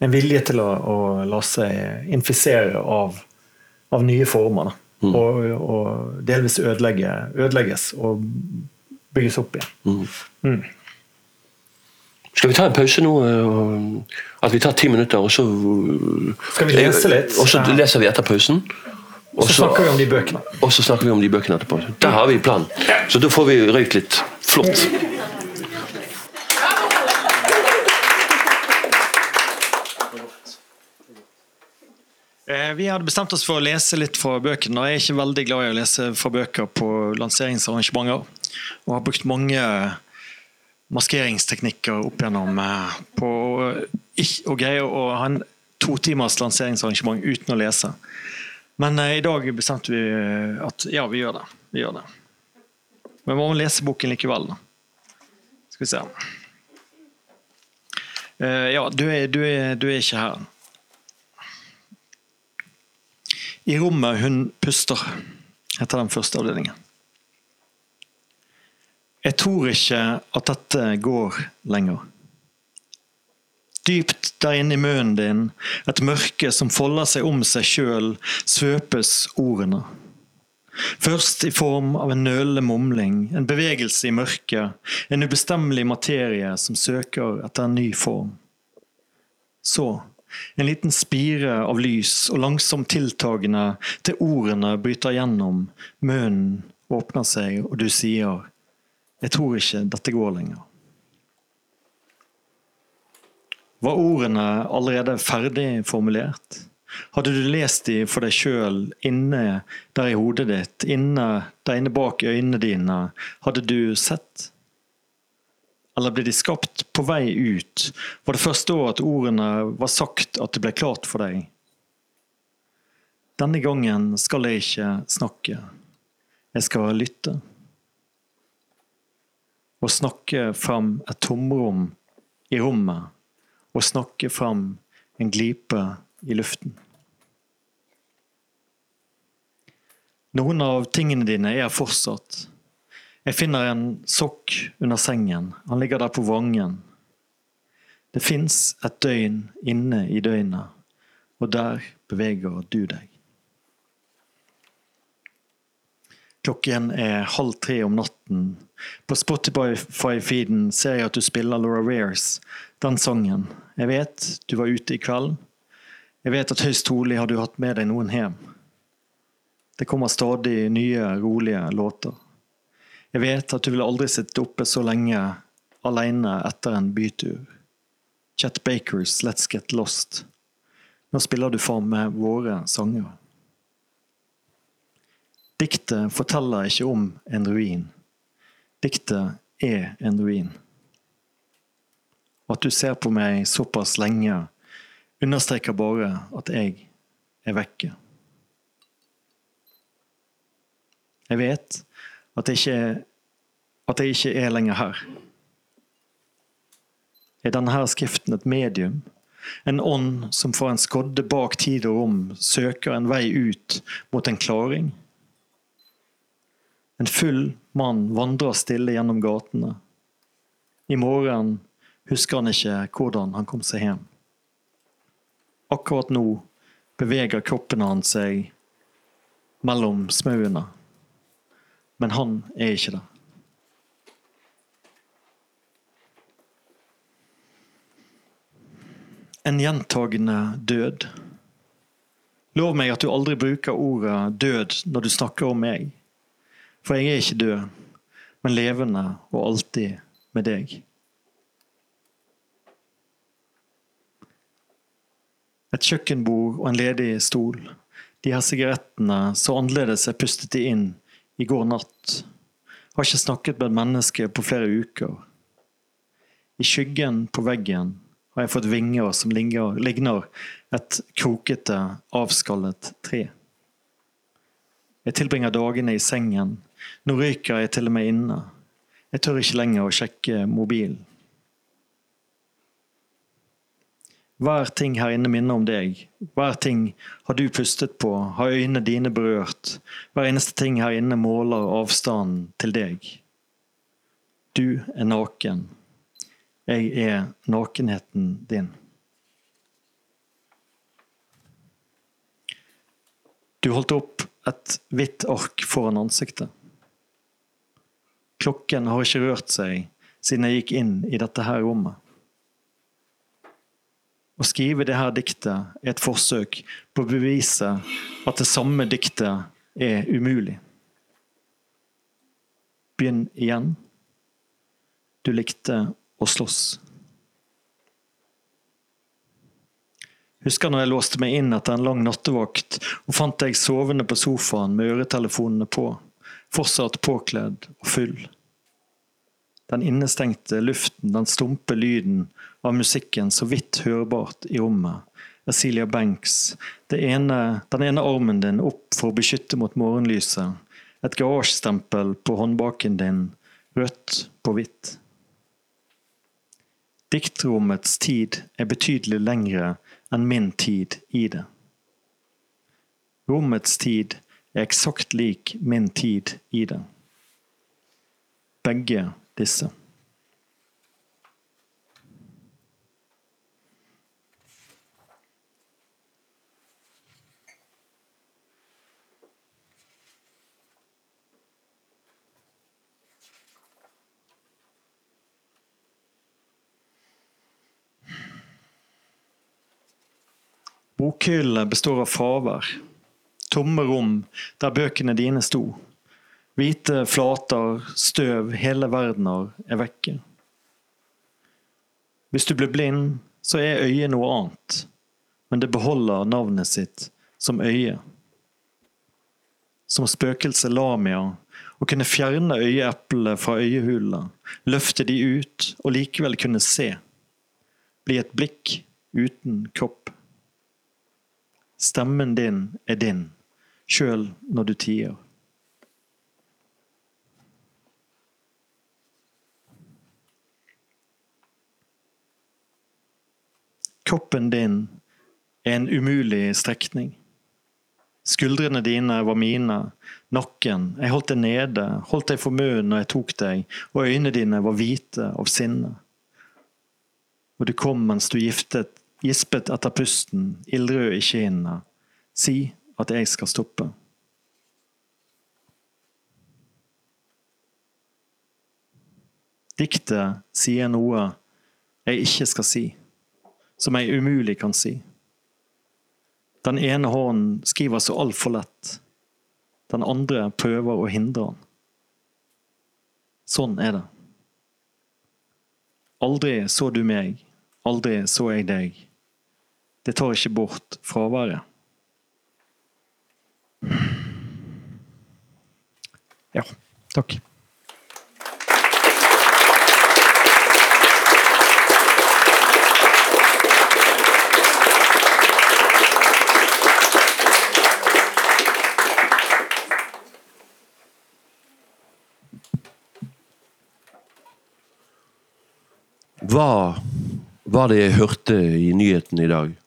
En vilje til å, å la seg infisere av, av nye former. Da. Og, og delvis ødelegge, ødelegges og bygges opp igjen. Skal vi ta en pause nå? eh, At vi tar ti minutter, og så eh, Skal vi lese litt? Og så leser vi etter pausen. Og Så snakker vi om de bøkene. og så snakker vi om de bøkene etterpå. Der har vi planen. Så da får vi røykt litt. Flott. Vi hadde bestemt oss for å lese litt fra bøkene. Jeg er ikke veldig glad i å lese fra bøker på lanseringsarrangementer. Og har brukt mange maskeringsteknikker opp gjennom eh, på å greie å ha en to timers lanseringsarrangement uten å lese. Men eh, i dag bestemte vi eh, at ja, vi gjør det. Vi gjør det. Men vi må lese boken likevel. Skal vi se. Eh, Ja, du er, du er, du er ikke her. I rommet hun puster, heter den første avdelingen. Jeg tror ikke at dette går lenger. Dypt der inne i munnen din, et mørke som folder seg om seg sjøl, svøpes ordene. Først i form av en nølende mumling, en bevegelse i mørket, en ubestemmelig materie som søker etter en ny form. Så en liten spire av lys og langsomt tiltagende til ordene bryter gjennom, munnen åpner seg, og du sier 'Jeg tror ikke dette går lenger'. Var ordene allerede ferdig formulert? Hadde du lest de for deg sjøl inne der i hodet ditt, inne der inne bak øynene dine? Hadde du sett? Eller ble de skapt på vei ut? Var det første da at ordene var sagt at det ble klart for deg? Denne gangen skal jeg ikke snakke. Jeg skal lytte. Å snakke fram et tomrom i rommet, og snakke fram en glipe i luften. Noen av tingene dine er fortsatt. Jeg finner en sokk under sengen. Han ligger der på vangen. Det fins et døgn inne i døgnet, og der beveger du deg. Klokken er halv tre om natten. På Spotify-feeden ser jeg at du spiller Laura Rears, den sangen. Jeg vet du var ute i kveld. Jeg vet at høyst trolig har du hatt med deg noen hjem. Det kommer stadig nye, rolige låter. Jeg vet at du vil aldri sitte oppe så lenge alene etter en bytur. Chet Bakers Let's Get Lost. Nå spiller du for med våre sanger. Diktet forteller ikke om en ruin. Diktet er en ruin. At du ser på meg såpass lenge, understreker bare at jeg er vekke. Jeg vet at jeg ikke, at jeg ikke er lenger her. Er denne skriften et medium? En ånd som for en skodde bak tid og rom søker en vei ut mot en klaring? En full mann vandrer stille gjennom gatene. I morgen husker han ikke hvordan han kom seg hjem. Akkurat nå beveger kroppen hans seg mellom smauene men han er ikke det. En gjentagende død. Lov meg at du aldri bruker ordet død når du snakker om meg. For jeg er ikke død, men levende og alltid med deg. Et kjøkkenbord og en ledig stol. De her sigarettene, så annerledes jeg pustet de inn i går natt. Har ikke snakket med et menneske på flere uker. I skyggen på veggen har jeg fått vinger som ligner, ligner et krokete, avskallet tre. Jeg tilbringer dagene i sengen. Nå ryker jeg til og med inne. Jeg tør ikke lenger å sjekke mobilen. Hver ting her inne minner om deg. Hver ting har du pustet på, har øynene dine berørt. Hver eneste ting her inne måler avstanden til deg. Du er naken. Jeg er nakenheten din. Du holdt opp et hvitt ark foran ansiktet. Klokken har ikke rørt seg siden jeg gikk inn i dette her rommet. Å skrive det her diktet er et forsøk på å bevise at det samme diktet er umulig. Begynn igjen. Du likte å slåss. Husker når jeg låste meg inn etter en lang nattevakt og fant deg sovende på sofaen med øretelefonene på, fortsatt påkledd og full. Den innestengte luften, den stumpe lyden av musikken så vidt hørbart i rommet. Asilia Banks, ene, den ene armen din opp for å beskytte mot morgenlyset. Et garasjestempel på håndbaken din, rødt på hvitt. Diktrommets tid er betydelig lengre enn min tid i det. Rommets tid er eksakt lik min tid i det. begge disse. Bokhyllene består av fravær. Tomme rom der bøkene dine sto. Hvite flater, støv, hele verdener er vekke. Hvis du blir blind, så er øyet noe annet, men det beholder navnet sitt som øye. Som spøkelset Lamia, å kunne fjerne øyeeplene fra øyehulene, løfte de ut og likevel kunne se. Bli et blikk uten kropp. Stemmen din er din, sjøl når du tier. Kroppen din er en umulig strekning. Skuldrene dine var mine, nakken. Jeg holdt deg nede, holdt deg for munnen når jeg tok deg, og øynene dine var hvite av sinne. Og du kom mens du giftet gispet etter pusten, ildrød i kinnene. Si at jeg skal stoppe. Diktet sier noe jeg ikke skal si, som jeg umulig kan si. Den ene hånden skriver så altfor lett. Den andre prøver å hindre han. Sånn er det. Aldri så du meg, aldri så jeg deg. Det tar ikke bort fraværet. Ja, takk. Hva var det jeg hørte i nyheten i dag?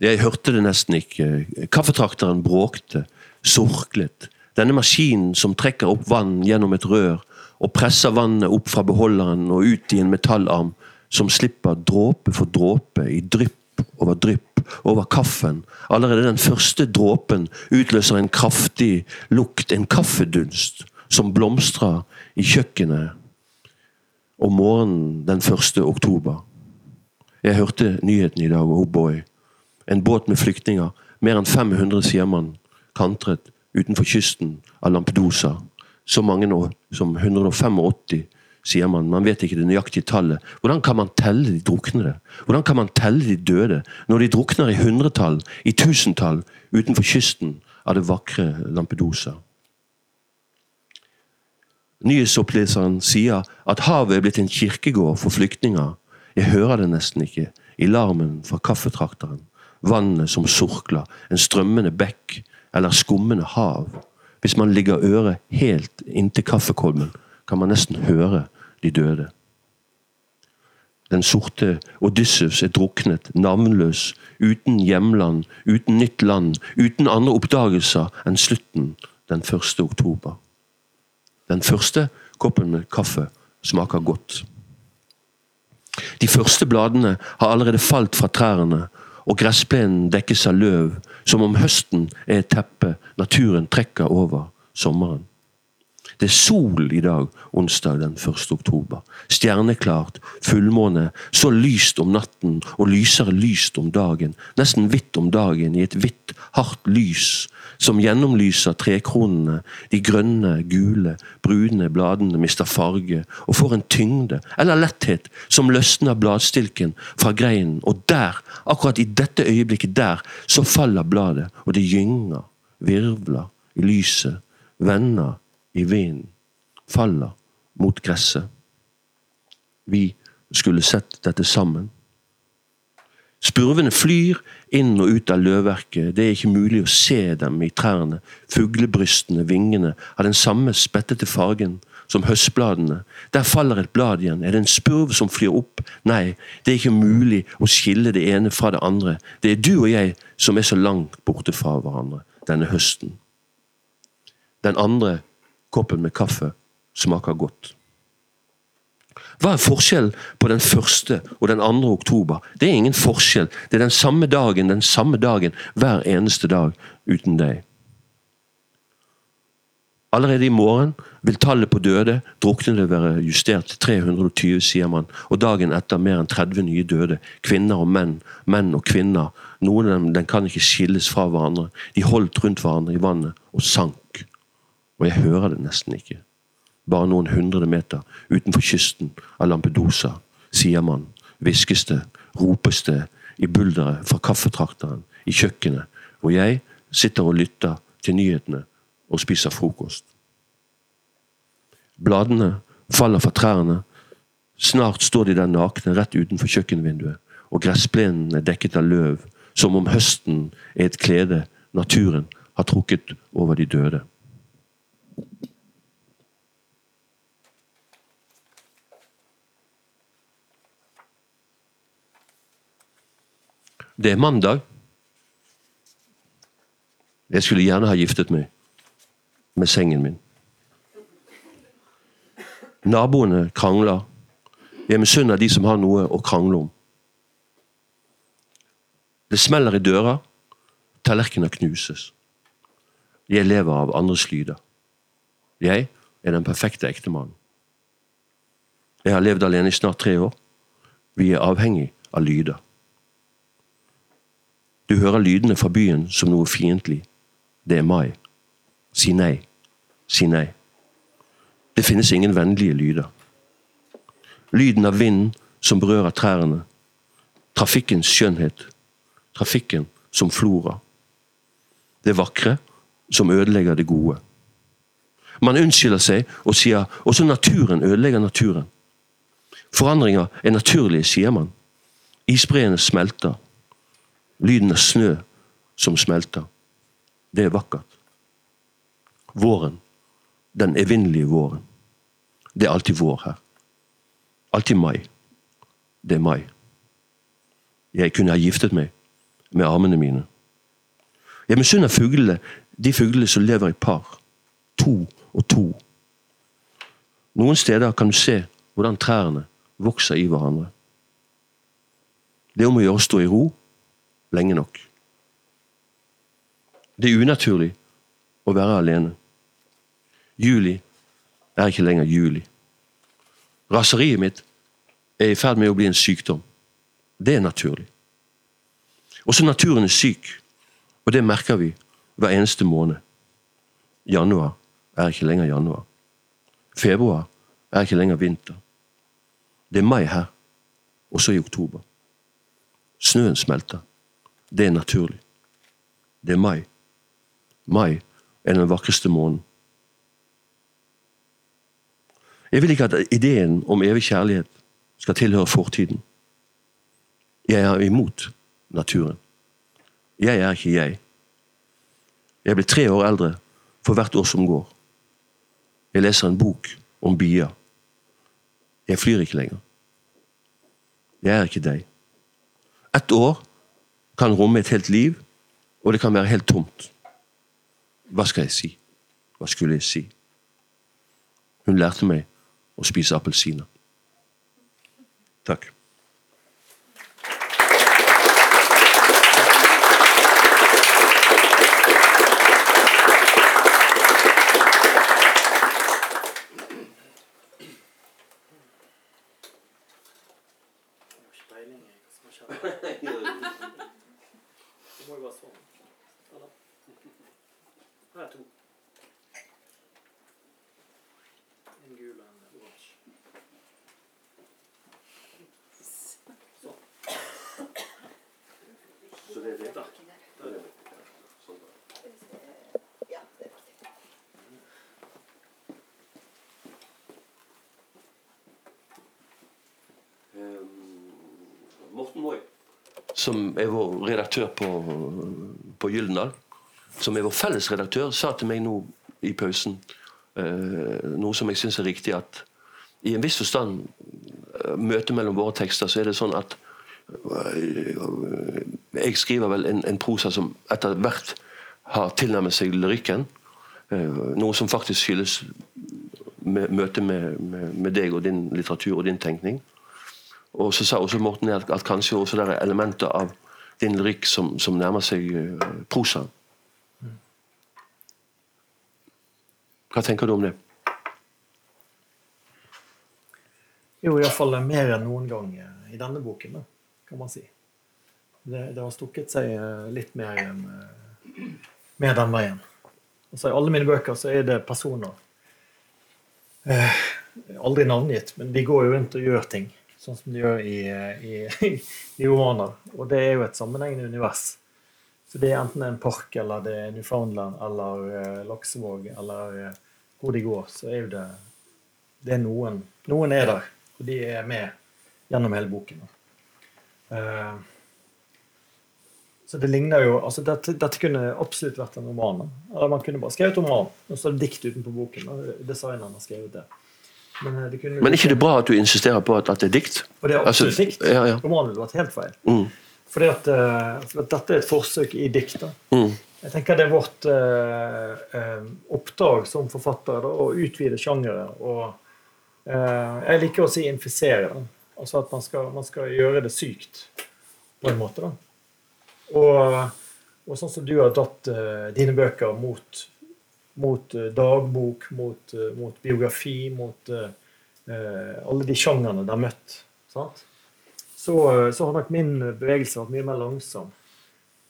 Jeg hørte det nesten ikke. Kaffetrakteren bråkte, sorklet. Denne maskinen som trekker opp vann gjennom et rør og presser vannet opp fra beholderen og ut i en metallarm som slipper dråpe for dråpe i drypp over drypp over kaffen. Allerede den første dråpen utløser en kraftig lukt, en kaffedunst, som blomstrer i kjøkkenet om morgenen den 1. oktober. Jeg hørte nyheten i dag, oh boy. En båt med flyktninger, mer enn 500 sier man, kantret utenfor kysten av Lampedusa. Så mange nå som 185, sier man. Man vet ikke det nøyaktige tallet. Hvordan kan man telle de druknede? Hvordan kan man telle de døde, når de drukner i hundretall, i tusentall, utenfor kysten av det vakre Lampedusa? Nyhetsoppleseren sier at havet er blitt en kirkegård for flyktninger. Jeg hører det nesten ikke, i larmen fra kaffetrakteren vannet som surkler, en strømmende bekk eller skummende hav. Hvis man ligger øret helt inntil kaffekolben, kan man nesten høre de døde. Den sorte Odysseus er druknet, navnløs, uten hjemland, uten nytt land, uten andre oppdagelser enn slutten den 1. oktober. Den første koppen med kaffe smaker godt. De første bladene har allerede falt fra trærne, og gressplenen dekkes av løv, som om høsten er et teppe naturen trekker over sommeren. Det er sol i dag, onsdag den 1. oktober. Stjerneklart, fullmåne, så lyst om natten og lysere lyst om dagen. Nesten hvitt om dagen i et hvitt, hardt lys som gjennomlyser trekronene. De grønne, gule, brune bladene mister farge og får en tyngde eller letthet som løsner bladstilken fra greinen. Og der, akkurat i dette øyeblikket der, så faller bladet, og det gynger, virvler i lyset, vender i vinden, faller mot gresset. Vi skulle sett dette sammen. Spurvene flyr inn og ut av løvverket, det er ikke mulig å se dem i trærne. Fuglebrystene, vingene, har den samme spettete fargen som høstbladene. Der faller et blad igjen. Er det en spurv som flyr opp? Nei, det er ikke mulig å skille det ene fra det andre. Det er du og jeg som er så langt borte fra hverandre denne høsten. Den andre koppen med kaffe smaker godt. Hva er forskjellen på den første og den andre oktober? Det er ingen forskjell. Det er den samme dagen, den samme dagen, hver eneste dag uten deg. Allerede i morgen vil tallet på døde druknede være justert til 320, sier man, og dagen etter mer enn 30 nye døde. Kvinner og menn, menn og kvinner. Noen av dem den kan ikke skilles fra hverandre. De holdt rundt hverandre i vannet og sank. Og jeg hører det nesten ikke. Bare noen hundre meter utenfor kysten av Lampedusa, sier man, hviskes det, ropes det i bulderet fra kaffetrakteren, i kjøkkenet, hvor jeg sitter og lytter til nyhetene og spiser frokost. Bladene faller fra trærne. Snart står de der nakne rett utenfor kjøkkenvinduet, og gressplenen er dekket av løv, som om høsten er et klede naturen har trukket over de døde. Det er mandag. Jeg skulle gjerne ha giftet meg med sengen min. Naboene krangler. Jeg misunner de som har noe å krangle om. Det smeller i døra. Tallerkener knuses. Jeg lever av andres lyder. Jeg er den perfekte ektemannen. Jeg har levd alene i snart tre år. Vi er avhengig av lyder. Du hører lydene fra byen som noe fiendtlig. Det er mai. Si nei si nei. Det finnes ingen vennlige lyder. Lyden av vinden som berører trærne. Trafikkens skjønnhet. Trafikken som flora. Det vakre som ødelegger det gode. Man unnskylder seg og sier også naturen ødelegger naturen. Forandringer er naturlige, sier man. Isbreene smelter. Lyden av snø som smelter. Det er vakkert. Våren den evinnelige våren. Det er alltid vår her. Alltid mai. Det er mai. Jeg kunne ha giftet meg med armene mine. Jeg misunner fuglene, de fuglene som lever i par. To og to. Noen steder kan du se hvordan trærne vokser i hverandre. Det er om å gjøre å stå i ro lenge nok. Det er unaturlig å være alene. Juli er ikke lenger juli. Raseriet mitt er i ferd med å bli en sykdom. Det er naturlig. Også naturen er syk, og det merker vi hver eneste måned. Januar er ikke lenger januar. Februar er ikke lenger vinter. Det er mai her, også i oktober. Snøen smelter. Det er naturlig. Det er mai. Mai er den vakreste måneden. Jeg vil ikke at ideen om evig kjærlighet skal tilhøre fortiden. Jeg er imot naturen. Jeg er ikke jeg. Jeg blir tre år eldre for hvert år som går. Jeg leser en bok om bier. Jeg flyr ikke lenger. Jeg er ikke deg. Ett år kan romme et helt liv, og det kan være helt tomt. Hva skal jeg si? Hva skulle jeg si? Hun lærte meg å spise appelsiner. Takk. Morten Moi, som er vår redaktør på, på Gyldendal, som er vår felles redaktør, sa til meg nå i pausen eh, noe som jeg syns er riktig, at i en viss forstand eh, møtet mellom våre tekster, så er det sånn at eh, jeg skriver vel en, en prosa som etter hvert har tilnærmet seg lyrikken. Eh, noe som faktisk skyldes møtet møte med, med, med deg og din litteratur og din tenkning. Og så sa også Morten at, at kanskje også det er elementer av din lyrikk som, som nærmer seg uh, prosa. Hva tenker du om det? Jo, iallfall mer enn noen gang i denne boken, kan man si. Det, det har stukket seg litt mer enn med den veien. Altså, I alle mine bøker så er det personer eh, Aldri navngitt, men de går jo rundt og gjør ting. Sånn som de gjør i, i, i romaner. Og det er jo et sammenhengende univers. Så det er enten en park, eller det er Newfoundland, eller uh, Laksevåg, eller uh, hvor de går, så er jo det Det er noen. Noen er der, og de er med gjennom hele boken. Uh, så det ligner jo altså dette, dette, kunne absolutt vært en roman. Eller man kunne bare skrevet roman, og så er det dikt utenpå boken. Og designeren har skrevet det. Men, eh, det kunne, Men ikke det bra at du insisterer på at, at det er dikt? Og det er absolutt altså, dikt. Ja, ja. Romanen ville vært helt feil. Mm. Fordi at, uh, for at, dette er et forsøk i dikt. Mm. Jeg tenker Det er vårt uh, uh, oppdrag som forfattere å utvide sjangere. Og jeg liker å si infisere. Da. Altså at man skal, man skal, gjøre det sykt, på en måte. da. Og, og, sånn som du har dratt eh, dine bøker mot, mot uh, dagbok, mot, uh, mot, biografi, mot alle de sjangerne de har møtt, så, så, har nok min bevegelse vært mye mer langsom.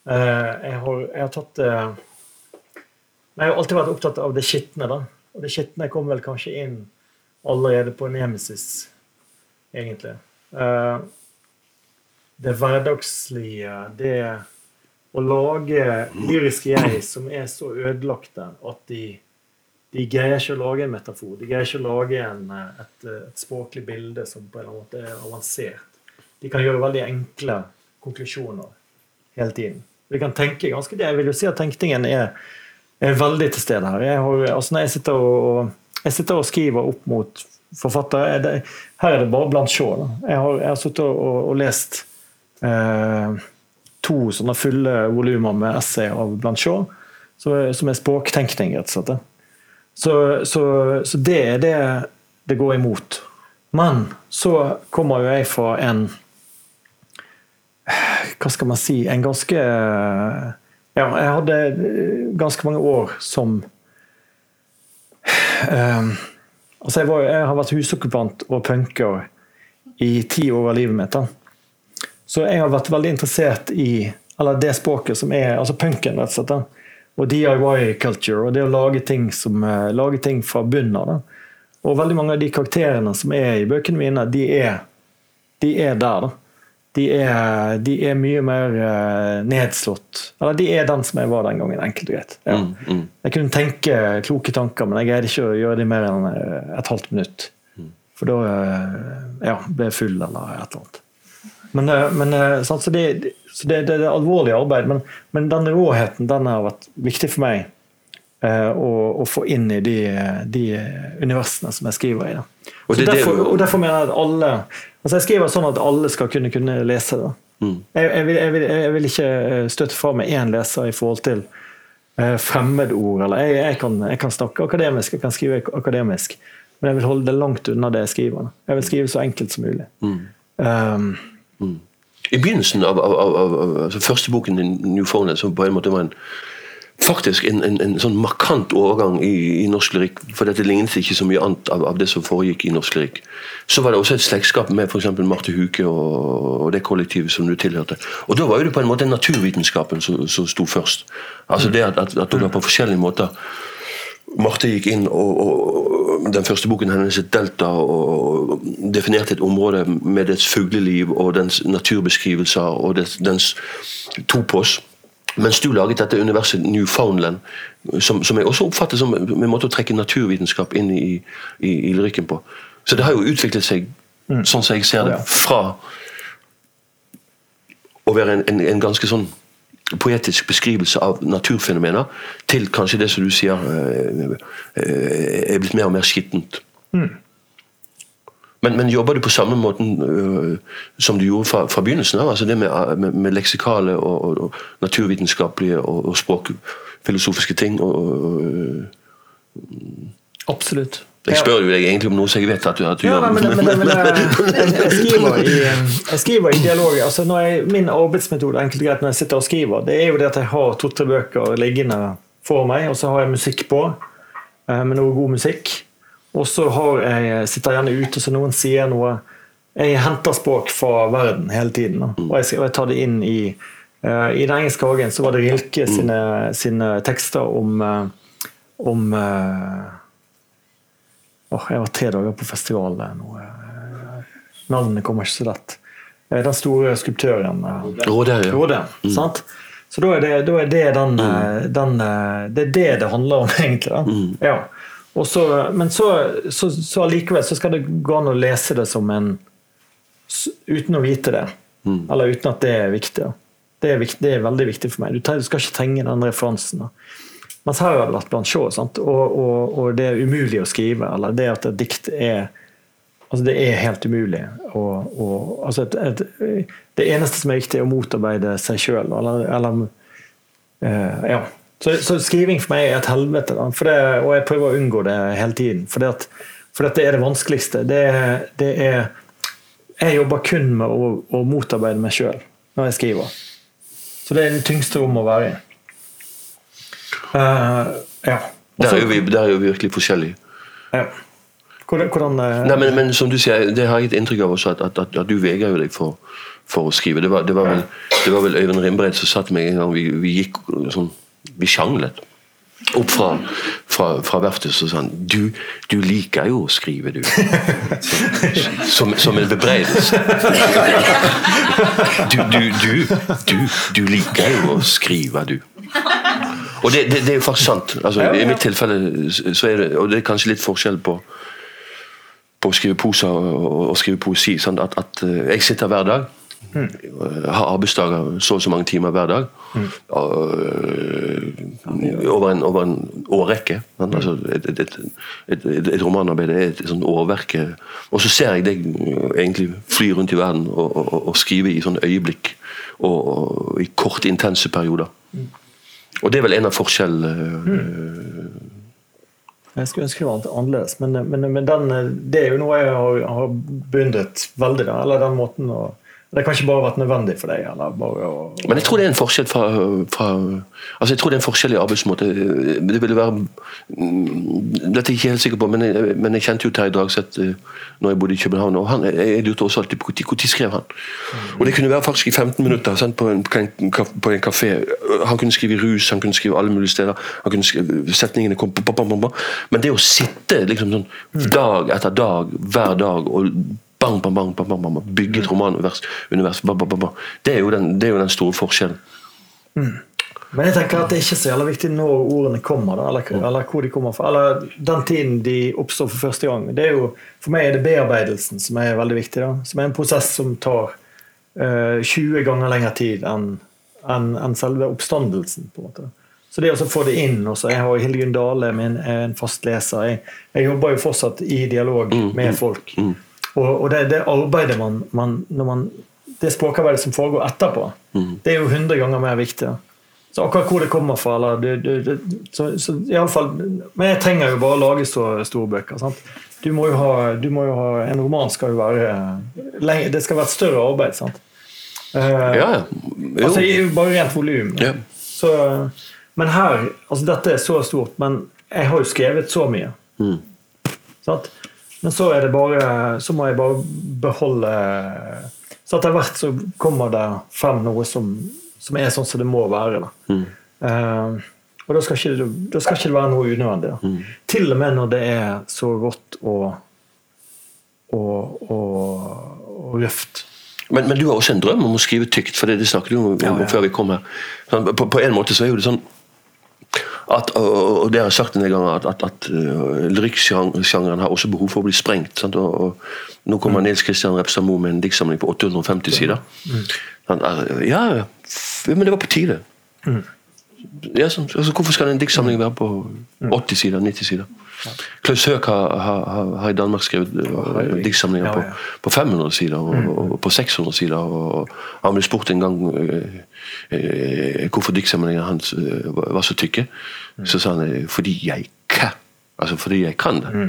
Jeg har, jeg, har, tatt Jeg har alltid vært opptatt av det skitne. da. Og det skitne kom vel kanskje inn allerede på Nemesis, egentlig. Det hverdagslige, det å lage lyriske jeg som er så ødelagte at de, de greier ikke å lage en metafor. De greier ikke å lage en, et, et, språklig bilde som på en eller annen måte er avansert. De kan gjøre veldig enkle konklusjoner hele tiden. De kan tenke ganske det. Jeg vil jo si at tenkningen er, er veldig til stede her. Jeg har, altså når jeg sitter, og, jeg sitter og skriver opp mot forfattere Her er det bare blant sjå. Jeg har, jeg har sittet og, og lest eh, to sånne fulle volumer med essay av Blanchot, som er språktenkning, rett og slett. Så, så, så, det er det det går imot. Men så kommer jo jeg fra en Hva skal man si En ganske Ja, jeg hadde ganske mange år som um, Altså, jeg, var, jeg, har vært husokkupant og punker i ti år av livet mitt. da. Så jeg har vært veldig interessert i eller det språket som er altså punken, rett og slett. Og DIY culture, og det å lage ting, som, uh, lage ting fra bunnen av. Og veldig mange av de karakterene som er i bøkene mine, de er, de er der. da. De er, de er, mye mer uh, nedslått. Eller de er den som jeg var den gangen, enkelt og greit. Ja. Mm, mm. Jeg kunne tenke kloke tanker, men jeg greide ikke å gjøre det mer enn eh, et halvt minutt. Mm. For da ja, ble jeg full eller et eller annet. Men, eh, men eh, så, det, så det, det, er alvorlig arbeid, men, men den råheten den har vært viktig for meg eh, å, å, få inn i de, de, universene som jeg skriver i. Og, derfor, og, derfor, mener jeg at alle altså Jeg skriver sånn at alle skal kunne, kunne lese det. Mm. Jeg, jeg, vil, jeg, vil, jeg, vil, ikke støtte fra meg én leser i forhold til eh, fremmedord. eller jeg, kan, kan, snakke akademisk, jeg kan skrive akademisk, men jeg vil holde det langt unna det jeg skriver. Jeg vil skrive så enkelt som mulig. Mm. Um, Mm. I begynnelsen av, av, av, av altså første boken din, 'Newfoundland', som på en måte var en faktisk en, en, en sånn markant overgang i, i, norsk lyrikk. For dette lignet ikke så mye annet av, av, det som foregikk i norsk lyrikk. Så var det også et slektskap med f.eks. Marte Huke og, og, det kollektivet som du tilhørte. Og da var jo det på en måte naturvitenskapen som, som sto først. Altså det at, at, at dere på forskjellige måter Marte gikk inn og, og, den første boken hennes, et delta, og definerte et område med dets fugleliv og dens naturbeskrivelser og dets, dens topos. Mens du laget dette universet Newfoundland, som, som jeg også oppfatter som en måte å trekke naturvitenskap inn i, i, i lyrikken på. Så det har jo utviklet seg, mm. sånn som jeg ser det, fra å være en, en, en ganske sånn poetisk beskrivelse av naturfenomener til kanskje det som du sier eh, eh, er blitt mer og mer skittent. Mm. Men, men, jobber du på samme måten uh, som du gjorde fra, fra begynnelsen av? Altså det med, med, med leksikale og, og, og, naturvitenskapelige og, og språkfilosofiske ting? Og, Absolutt. Jeg spør jo deg egentlig om noe som jeg vet at du, at du Ja, gjør. men, men, men, jeg, skriver i, jeg skriver i dialog. Altså jeg, min arbeidsmetode enkelt greit når jeg sitter og skriver, det er jo det at jeg har to-tre bøker liggende for meg, og så har jeg musikk på, eh, med noe god musikk. Og så sitter jeg gjerne ute, så noen sier noe Jeg henter språk fra verden hele tiden. Og jeg, og jeg tar det inn i eh, I Den engelske hagen så var det Rilke sine, sine tekster om, eh, om eh, Åh, jeg var tre dager på festival der nå. Navnene kommer ikke så lett. Eh, Den store skulptøren. Råde. Råde, ja. Råde. Sant? Så da er det, da er det den, mm. den eh, Det er det det handler om, egentlig. Da. Ja. Så, men så, så, så allikevel så skal det gå an å lese det som en Uten å vite det. Eller uten at det er viktig. Det er, viktig, det er veldig viktig for meg. Du, du skal ikke trenge den referansen. da. Mens her har det vært Blanchot, sant? Og, og, og det er umulig å skrive. Eller det at et dikt er Altså, det er helt umulig. Og, og, altså et, et, det eneste som er viktig, er å motarbeide seg sjøl. Eller, eller uh, Ja. Så, så skriving for meg er et helvete. For det, og jeg prøver å unngå det hele tiden. For det, det er det vanskeligste. Det, det er Jeg jobber kun med å, å motarbeide meg sjøl når jeg skriver. Så det er det tyngste rommet å være i. Eh, ja. Der er, jo vi, der er jo virkelig forskjellige. ja. Hvordan, eh, Nei, men, men som du sier, det har jeg et inntrykk av også, at, at, at, at du vegrer deg for, for å skrive. Det var, det var, vel, det var vel Øyvind Rimbreit som satt meg en gang vi, vi gikk sånn Vi sjanglet. Opp fra, fra, fra verftet og sa han du, du liker jo å skrive, du. Som, som en bebreidelse. Du, du, du, du, du liker jo å skrive, du. Og det, det, det er jo faktisk sant. Altså, I mitt tilfelle så er det Og det er kanskje litt forskjell på på å skrive poser og, og skrive poesi. Sånn at, at eh, jeg sitter hver dag. Mm. Har arbeidsdager så og så mange timer hver dag. og, eh, over, en, over en årrekke. Mm. Altså et, et, et, et, romanarbeid er et, sånt årverke. Og så ser jeg deg eh, egentlig fly rundt i verden og, og, og skrive i sånne øyeblikk. Og, i korte, intense perioder. Og det er vel en av forskjellene. Jeg skulle ønske det var annerledes, men, men, men den, det er jo noe jeg har, har beundret veldig. Da, eller den måten å, Det har kanskje bare vært nødvendig for deg. Å, Men jeg tror det er en forskjell fra, fra altså jeg tror det er en forskjell i arbeidsmåte. Det ville være mm, Dette er jeg ikke helt sikker på, men jeg, men jeg kjente jo Terje Dragseth eh, når jeg bodde i København. og han, Jeg lurte også alltid på når skrev han. Og Det kunne være faktisk i 15 minutter sant, på, en, på en kafé. Han kunne skrive rus, han kunne skrive alle mulige steder. Han kunne skrive, Setningene kom på, på, på. Men det å sitte liksom sånn dag etter dag, hver dag og bang, bang, bang, bang, bang, bang, bygge et romanunivers, univers, bang, bang, bang, bang. Det, er jo den, det er jo den store forskjellen. Men jeg tenker at det er ikke så jævla viktig når ordene kommer, da, eller, eller hvor de kommer fra. Eller den tiden de oppstår for første gang. Det er jo, for meg er det bearbeidelsen som er veldig viktig. Da. Som er en prosess som tar uh, 20 ganger lengre tid enn enn- en selve oppstandelsen. på en måte. Så det å få det inn også, Jeg har Hildegunn Dale, min, er en fast leser. Jeg, jeg jobber jo fortsatt i dialog med folk. Og, og det, det arbeidet man, man, man Det språkarbeidet som foregår etterpå, det er jo 100 ganger mer viktig. Så akkurat hvor det kommer fra eller du, du, du, så, så fall, Men jeg trenger jo bare å lage så store bøker. sant? Du må jo ha, du må jo ha En roman skal jo være Det skal være et større arbeid. sant? Uh, Ja, ja. Altså Bare rent volum. Ja. Men her altså Dette er så stort, men jeg har jo skrevet så mye. Mm. Sant? Men så er det bare Så må jeg bare beholde Så etter hvert så kommer det frem noe som, som er sånn som det må være. Da. Mm. Uh, og da skal, ikke, det- da skal ikke det være noe unødvendig. Da. Mm. Til og med når det er så rått og, og, og, og røft. Men, men du har også en drøm om å skrive tykt, for det, det snakket du om, Ja, ja. før vi kom her. Sånn, På, på en måte så er jo det sånn at, og, og det har jeg sagt en del ganger, at, at, at uh, lyrikksjangeren har også behov for å bli sprengt. Og, og, nå Mm. kommer Nils Kristian Repstad Moe med en diktsamling på 850 sider. Mm. Han, ja, ja, men det var på tide. Mm. Ja, så, altså, hvorfor skal en diktsamling være på 80 sider, 90 sider? Klaus Høek har, har, har, i Danmark skrevet uh, diktsamlinger Ja, på, ja. på 500 sider og, Mm. og på 600 sider. Og han ble spurt en gang eh, eh, hvorfor diktsamlingene hans var så tykke. Mm. Så sa han fordi jeg kan. Altså fordi jeg kan det.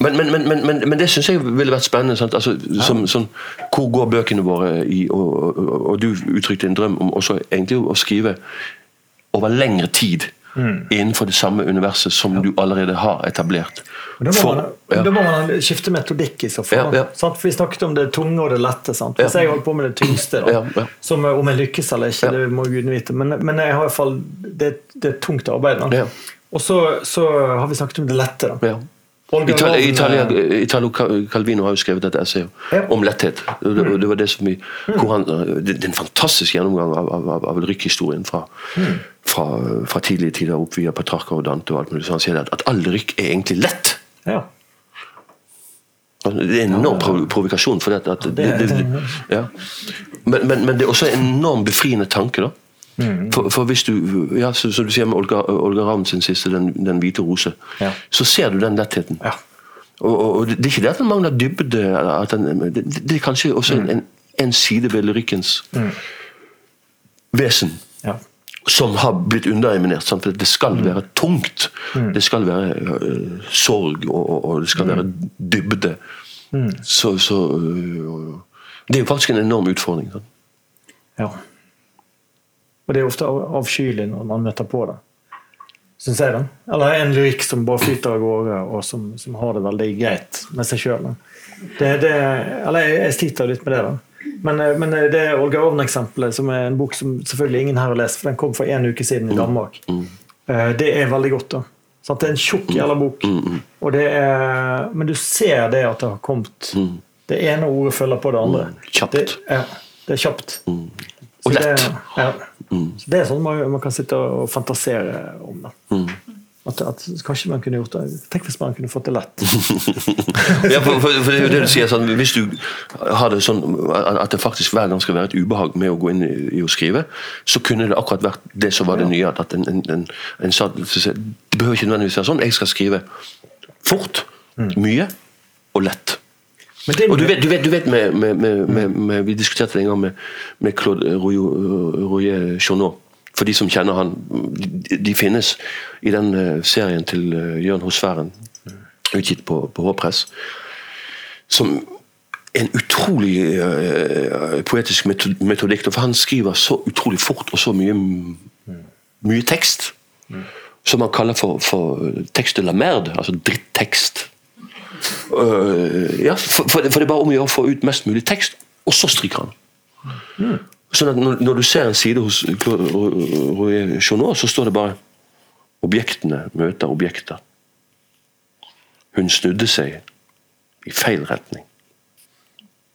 Men, men, men, men, men, det syns jeg ville vært spennende. Altså, som, som, hvor går bøkene våre i og, og, og du uttrykte en drøm om også egentlig å skrive over lengre tid innenfor det samme universet som du allerede har etablert. Da må, For- man, ja. da må man skifte metodikk i så fall. Ja, ja. Sant? For Vi snakket om det tunge og det lette. Sant? Hvis Ja. jeg holder på med det tyngste, da, Ja, ja. som eh, om jeg lykkes eller ikke, Ja. det må gudene vite, men, men jeg har i hvert fall, det, det er tungt arbeid. Ja. Og så, så har vi snakket om det lette. Da. Ja. Italia, eh, Italo Calvino har jo skrevet et essay Ja. om letthet. Det, det var det som vi, hvor han, det, det er en fantastisk gjennomgang av, av, av, av lykkhistorien fra, fra, fra tidlige tider opp via Petrarca og Dante. og alt mulig. sånn, sier at, at all rykk er egentlig lett. ja. Altså, Det er en enorm prov provokasjon. For det, at, det, det- det, det, ja. men, men, men det er også en enorm befriende tanke. da for, for hvis du ja, så- Som du sier med Olga, Olga Ravn sin siste, den, den hvite rose, Ja. så ser du den lettheten. Ja. Og, og, og det er ikke det at den mangler dybde, den, det, det er kanskje også en, en side ved lyrikkens vesen Ja. Som har blitt undereminert. Sant? For det skal være tungt. Det skal være uh, sorg, og, og, det skal være dybde. Så, så uh, Det er jo faktisk en enorm utfordring. Sant? Ja. Og det er ofte av- avskyelig når man møter på det. Syns jeg, da. Eller en lyrikk som bare flyter av gårde, og som, som har det veldig greit med seg sjøl. Eller jeg, jeg sliter litt med det, da. Men, eh, men det er Olga Ovn-eksempelet, som er en bok som selvfølgelig ingen her har lest, for den kom for en uke siden i Danmark. Eh, Det er veldig godt. da. Det er en tjukk jævla bok. Det er, men du ser det at det har kommet Det ene ordet følger på det andre. Kjapt. Det, ja, det er kjapt. Og Så lett. Det, ja. Så det er sånn man, man kan sitte og fantasere om. Da. At, at kanskje man kunne gjort det Tenk hvis man kunne fått det lett. Ja, for, for, for det er jo det du sier sånn, Hvis du har det sånn at det faktisk hver gang skal være et ubehag med å gå inn i, å skrive, så kunne det akkurat vært det som var det nye. At en, en, en, en sa Det behøver ikke nødvendigvis være sånn. Jeg skal skrive fort, mye og lett. Men det, Og du vet, du vet, du vet med, med, med, Vi diskuterte det en gang med, med Claude Royer Journaux. For de som kjenner han, de, de finnes i den eh, serien til uh, Jørn Hosfæren, utgitt på, på H-press. Som en utrolig uh, poetisk meto- metodikk. For han skriver så utrolig fort og så mye, mye tekst. Som han kaller for, for tekst de la merde, altså drittekst. Uh, ja, for, for, det, for det er bare om å gjøre å få ut mest mulig tekst, og så stryker han. Sånn at når, når du ser en side hos Claude Royer så står det bare 'Objektene møter objekter'. Hun snudde seg i feil retning.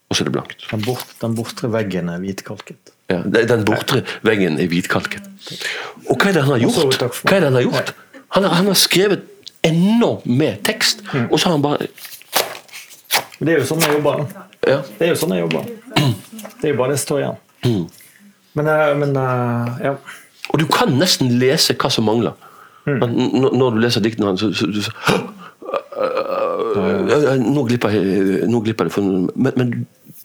Og så er det blankt. den, bort, den bortre veggen er hvitkalket. Ja, den bortre veggen er hvitkalket. Og hva er det han har gjort? Hva er det Han har gjort? Han har, han har skrevet enormt med tekst, og så har han bare det er jo sånn jeg jobber. ja, Det er jo sånn jeg jobber. Det er jo bare det som står igjen. Men, eh, men eh, ja. Og du kan nesten lese hva som mangler. Mm. Når, du leser diktene hans, så, så, så, så nå, glipper nå glipper det. Men, men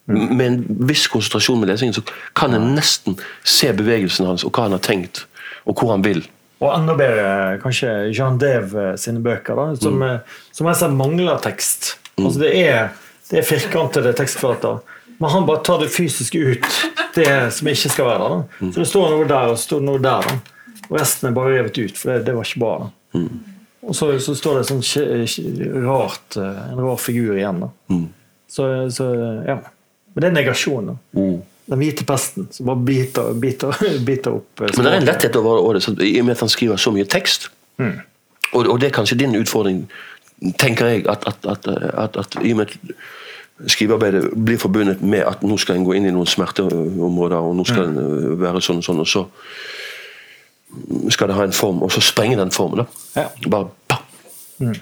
med en viss konsentrasjon med lesingen, så kan en nesten se bevegelsen hans, og hva han har tenkt, og hvor han vil. Og enda bedre kanskje Jean Deve sine bøker, da, som, mm. som jeg ser mangler tekst. Altså det er, det er firkantede tekstflater. Men han bare tar det fysiske ut, det som ikke skal være der. Da. Så det står noe der, og står noe der. Da. Og resten er bare revet ut, for det, det var ikke bra. Da. Og så, så står det sånn rart, eh, en rar figur igjen. Da. Så, så ja. Men det er negasjon. da. Den hvite pesten som bare biter, biter, biter opp eh, Men det er en letthet over året, så- i og med at han skriver så mye tekst. Og, og det er kanskje din utfordring, tenker jeg, at, at, at, at i og med at skrivearbeidet blir forbundet med at nå skal en gå inn i noen smerteområder, og nå skal en øh, være sånn og sånn, og så skal det ha en form, og så sprenger den formen. da. Ja. Bare bam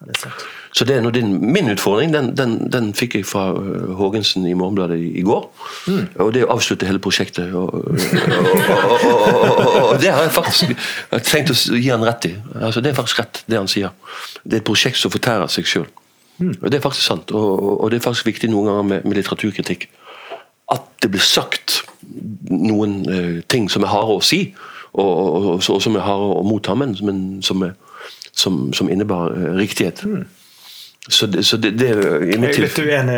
Ja, det. Så det er nå din, min utfordring. Den, den, den fikk jeg fra øh, Haagensen i Morgenbladet i, går. Og det er å avslutte hele prosjektet. Og, og, og, og det har jeg faktisk jeg tenkt å gi han rett i. Altså, det er faktisk rett, det han sier. Det er et prosjekt som fortærer seg sjøl. Og det er faktisk sant. Og, og, det er faktisk viktig noen ganger med, med litteraturkritikk at det blir sagt noen eh, ting som er harde å si, og, og, og, som er harde å motta, men, men som er som, som innebar eh, riktighet. Så, det, så det, det er er litt uenig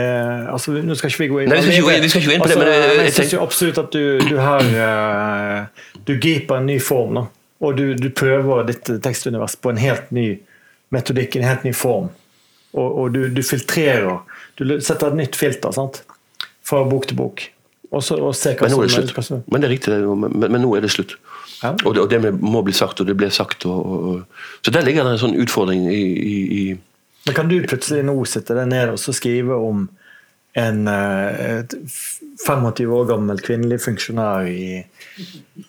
altså, Nå skal ikke vi gå inn Nei, vi skal ikke vi skal ikke gå inn på det, men jeg- jeg jeg syns absolutt at du, du her eh, Du griper en ny form, da. Og du, du prøver ditt tekstunivers på en helt ny metodikk, en helt ny form. Og, og du, du filtrerer. Du setter et nytt filter sant? fra bok til bok. Og, så, og Men nå er det slutt. Men det er riktig, men, men nå er det slutt. Ja. Og, det, og det må bli sagt, og det ble sagt. Og. Så der ligger det en sånn utfordring i, i, i Men kan du plutselig nå sitte deg nede og så skrive om en eh, et 25 år gammel kvinnelig funksjonær i,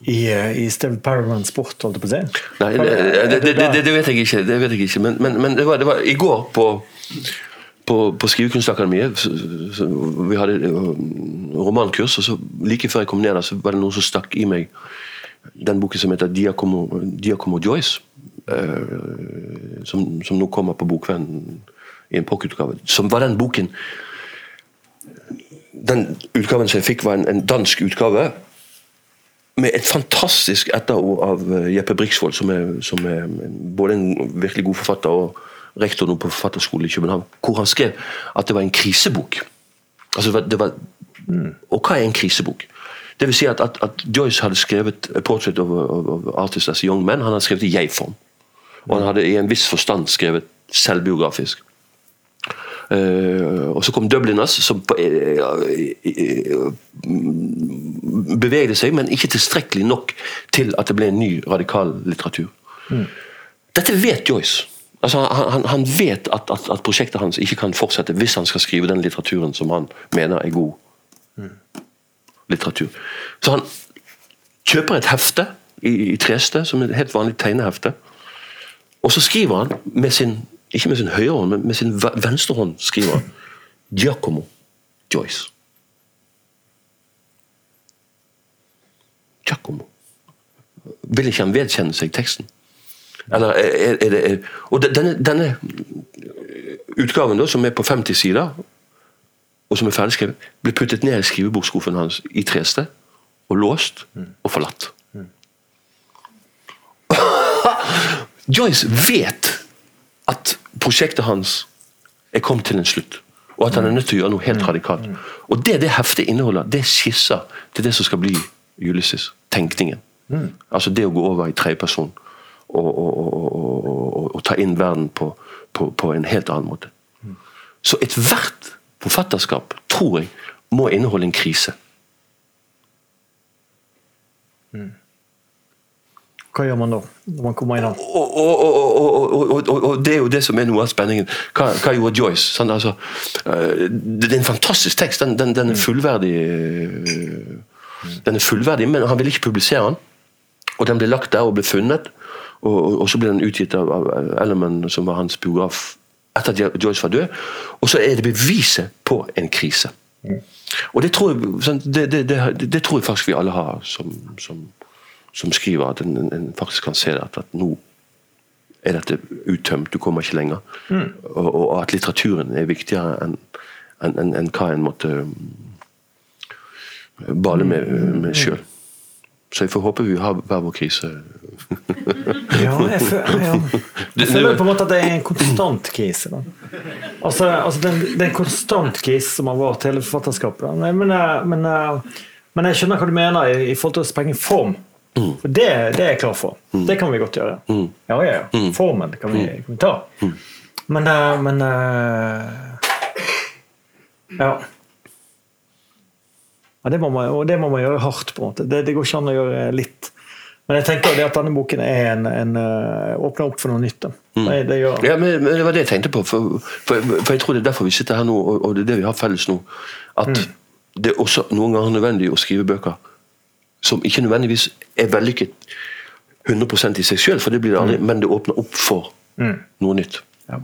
i, eh, i Steve Paragon Sport, holdt jeg på å si? Nei, det, det, det, vet jeg ikke. Det vet jeg ikke. Men, men, men det, var, det var i går på, på, på Skrivekunstakademiet Vi hadde øh, romankurs, og så like før jeg kom ned der, så var det noen som stakk i meg den boken som heter 'Diacomo, Diacomo Joyce. øh, som, som nå kommer på Bokvennen i en pocketutgave. Som var den boken Den utgaven som jeg fikk, var en, en dansk utgave med et fantastisk etterord av eh, Jeppe Briksvold, som som er både en virkelig god forfatter og rektor nå på Forfatterskolen i København, hvor han skrev at det var en krisebok. Altså, det var, det og hva er en krisebok? Det vil si at, at, at Joyce hadde skrevet Portrait of, of, of Artists as Young Men. Han hadde skrevet i jeg-form. Og han hadde i en viss forstand skrevet selvbiografisk. Uh, og så kom Dubliners, som på, uh, uh, bevegde seg, men ikke tilstrekkelig nok til at det ble en ny radikal litteratur. Dette vet Joyce. Altså, han, han, vet at, at, at prosjektet hans ikke kan fortsette hvis han skal skrive den litteraturen som han mener er god litteratur. Så han kjøper et hefte i, i Treste, som et helt vanlig tegnehefte. Og så skriver han med sin ikke med sin høyre hånd, men med sin venstre hånd skriver han Giacomo Joyce. Giacomo. Vil ikke han vedkjenne seg teksten? Eller er, er det er, Og denne, denne utgaven, da, som er på 50 sider, og som er ferdigskrevet, ble puttet ned i skrivebordsskuffen hans i Treste, og låst og forlatt. Joyce vet at prosjektet hans er kommet til en slutt. Og at han er nødt til å gjøre noe helt radikalt. Og det det heftet inneholder, det er skisser til det som skal bli Ulysses. Tenkningen. Altså det å gå over i tredjeperson og, og, og, ta inn verden på, på, på en helt annen måte. Så ethvert forfatterskap, tror jeg, må inneholde en krise. Hva gjør man da, når man kommer inn og, det er jo det som er noe av spenningen. Hva, hva gjorde Joyce? Sånn, altså, eh, det det er en fantastisk tekst. Den, den, den er fullverdig eh, Den er fullverdig, men han ville ikke publisere den. Og den ble lagt der og ble funnet. Og, og, og så ble den utgitt av, av Ellerman, som var hans biograf, etter at Joyce var død. Og så er det beviset på en krise. Og det tror, jeg, det, det, det, tror jeg faktisk vi alle har som, som, som skriver, at en, en, faktisk kan se at, at nå er dette uttømt, du kommer ikke lenger. Og, og at litteraturen er viktigere enn en, en, hva en måtte um, bale med, med sjøl. Så jeg får håpe vi har hver vår krise. Ja, jeg føler, ja. jeg føler på en måte at det er en konstant krise. Da. Altså, altså det, er en- konstant krise som har vært hele forfatterskapet. Men, eh, men, eh, men jeg skjønner hva du mener i, i forhold til å sprenge form. For det, det er jeg klar for. Det kan vi godt gjøre. Ja, ja, ja. Formen kan vi, kan vi ta. Men, eh, men Ja. Ja, det må man, og det må man gjøre hardt. på en måte. Det, det går ikke an å gjøre litt. Men jeg tenker det at denne boken er en, en, øh, åpner opp for noe nytt. Mm. Det, det. Ja, men, men Det var det jeg tenkte på. For, for, for jeg tror det er derfor vi sitter her nå, og, og det er det vi har felles nå. At det er også noen ganger nødvendig å skrive bøker som ikke nødvendigvis er vellykket 100 i seg sjøl, for det blir det aldri, men det åpner opp for noe nytt. Ja.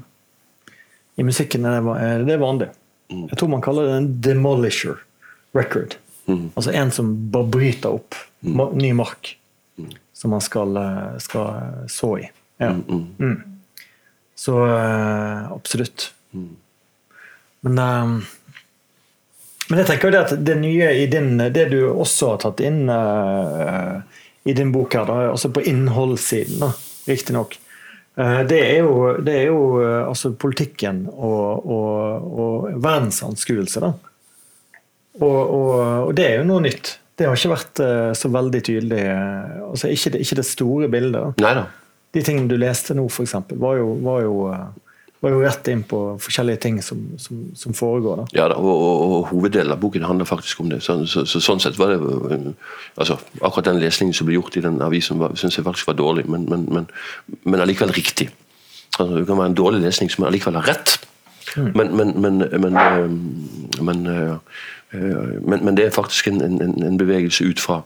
I musikken er det, det er det vanlig. Jeg tror man kaller det en demolisher record. Altså en som bare bryter opp mm. ny mark som man skal, øh, skal så i. Ja. Mm. Så øh, absolutt. Men øh, Men jeg tenker jo det at det nye i din Det du også har tatt inn i din bok her, da, altså på innholdssiden, riktignok, Eh, det er jo, det er jo eh, altså politikken og, og, og verdensanskuelse, da. Og, og, og, det er jo noe nytt. Det har ikke vært uh, så veldig tydelig. Uh, altså ikke det, ikke det store bildet. Neida. De tingene du leste nå, f.eks., var, jo, var, jo, uh, var jo rett inn på forskjellige ting som, som, som foregår. Da. Ja, da, og, og, hoveddelen av boken handler faktisk om det. Så, så, så sånn sett var det altså, Akkurat den lesningen som ble gjort i den avisen, syns jeg faktisk var dårlig, men, men, men, men allikevel riktig. Altså, det kan være en dårlig lesning som allikevel har rett. Mm. Men, men, men, men men, men, det er faktisk en, en, en bevegelse ut fra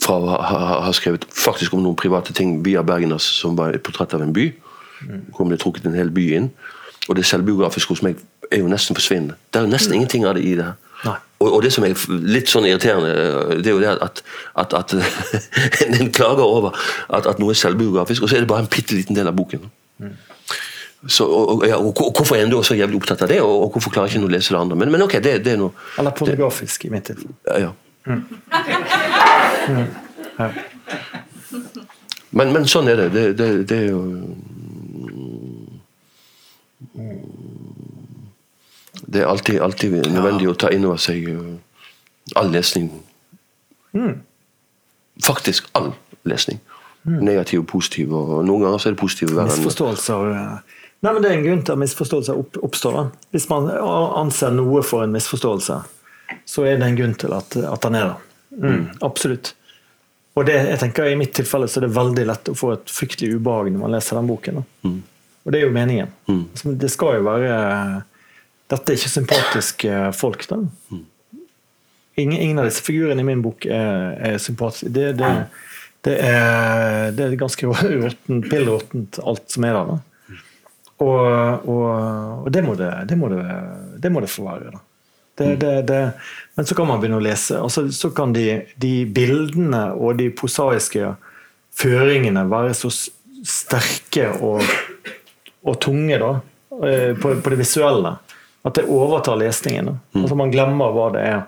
fra å ha, ha, skrevet faktisk om noen private ting via Bergenas, som var et portrett av en by. Hvor det trukket en hel by inn. Og det selvbiografiske hos meg er jo nesten forsvinnende. Det er jo nesten ingenting av det i det. Og, og, det som er litt sånn irriterende, det er jo det at, at, at en klager over at, at, noe er selvbiografisk, og så er det bare en bitte liten del av boken. Mm. Så, og, ja, og, Hvorfor er en da så jævlig opptatt av det, og, og hvorfor klarer ikke en å lese det andre? Men, men ok, det, det er noe Eller pornografisk, i mitt tilfelle. Ja. Mm. mm. ja. Men, men, sånn er det. Det, det, det er jo Det er alltid, alltid nødvendig ja. å ta inn over seg uh, all lesning. Mm. Faktisk all lesning. Mm. Negativ og positiv. Og noen ganger så er det positive Misforståelser uh, Nei, men Det er en grunn til at misforståelser oppstår. da. Hvis man anser noe for en misforståelse, så er det en grunn til at, at den er der. Mm, absolutt. Og det, jeg tenker I mitt tilfelle så er det veldig lett å få et fryktelig ubehag når man leser den boken. Mm. Og det er jo meningen. Mm. Altså, det skal jo være Dette er ikke sympatiske folk. da. Mm. Ingen, ingen, av disse figurene i min bok er, er sympatiske. Det, det, det, er, det er ganske råttent, pillråttent, alt som er der. da. Og, og, og det, må det, det, må det, det, må det, få være. Mm. Men så kan man begynne å lese. og så, så kan de, de, bildene og de posaiske føringene være så sterke og, og tunge da, eh, på, på, det visuelle at det overtar lesningen. Mm. Altså Man glemmer hva det er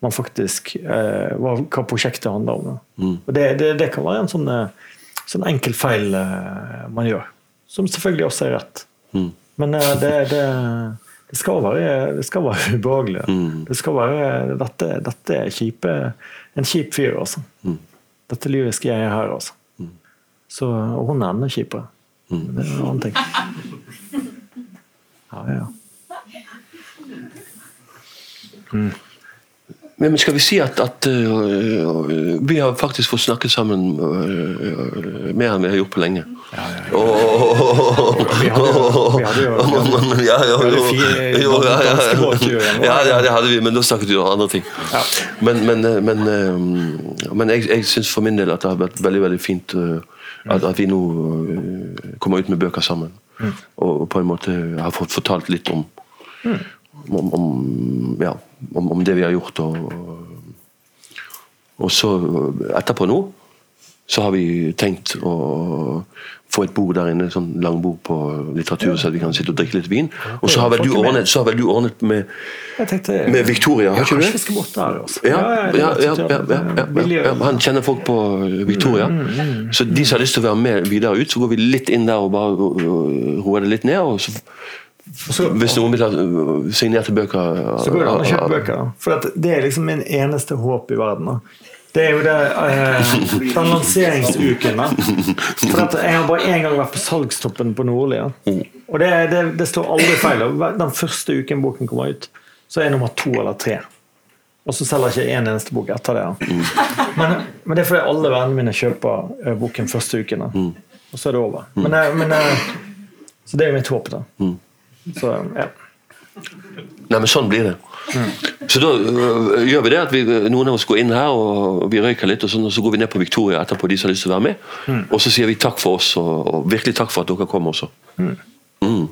man faktisk, eh, hva, hva, prosjektet handler om. Mm. Og det, kan være en sånn, eh, sånn enkel feil man gjør. Som selvfølgelig også er rett. Mm. Men eh, det, det, det, skal være, det skal være ubehagelig. Mm. Det skal være Dette, dette er kjipe, en kjip fyr, altså. Mm. Dette lyriske jeg er her, altså. Mm. Så, og hun er enda kjipere. Mm. Det er en annen ting. Ja, ja. Mm. Men skal vi si at, at uh, vi har faktisk fått snakket sammen uh, mer enn vi har gjort på lenge? Ja, ja, ja. Vi hadde jo Ja, det hadde vi, men da snakket vi om andre ting. Men, men, men, men jeg, jeg syns for min del at det har vært veldig veldig fint at, at vi nå kommer ut med bøker sammen. Mm. Og på en måte har fått fortalt litt om mm om, om, ja, om, om, det vi har gjort. Og, og så etterpå nå så har vi tenkt å få et bord der inne, sånn langbord på litteratur, så vi kan sitte og drikke litt vin. Og så har vel du ordnet, så har vel du ordnet med, med Victoria, har ikke du det? Altså. Ja, ja, ja, Han kjenner folk på Victoria. Mm, mm, mm. Så de som har lyst til å være med videre ut, så går vi litt inn der og bare roer det litt ned. og så, Hvis noen vil ha signerte bøker Så går det an å kjøpe bøker. For det er liksom min eneste håp i verden. Da. Det er jo det, eh, den lanseringsuken. Da. For Jeg har bare én gang vært på salgstoppen på Nordli. Og det, det, det, står aldri feil. Den første uken boken kommer ut, så er nummer to eller tre. Og så selger jeg ikke en eneste bok etter det. Men, men, det er fordi alle vennene mine kjøper boken første uken. Og så er det over. Men, men, så det er mitt håp. da så, ja. Nei, men sånn blir det. Mm. Så da uh, gjør vi det at vi, noen av oss går inn her og vi røyker litt, og, sånn, og så går vi ned på Victoria etterpå, de som har lyst til å være med. Mm. Og så sier vi takk for oss, og, og virkelig takk for at dere kom også. Mm. mm.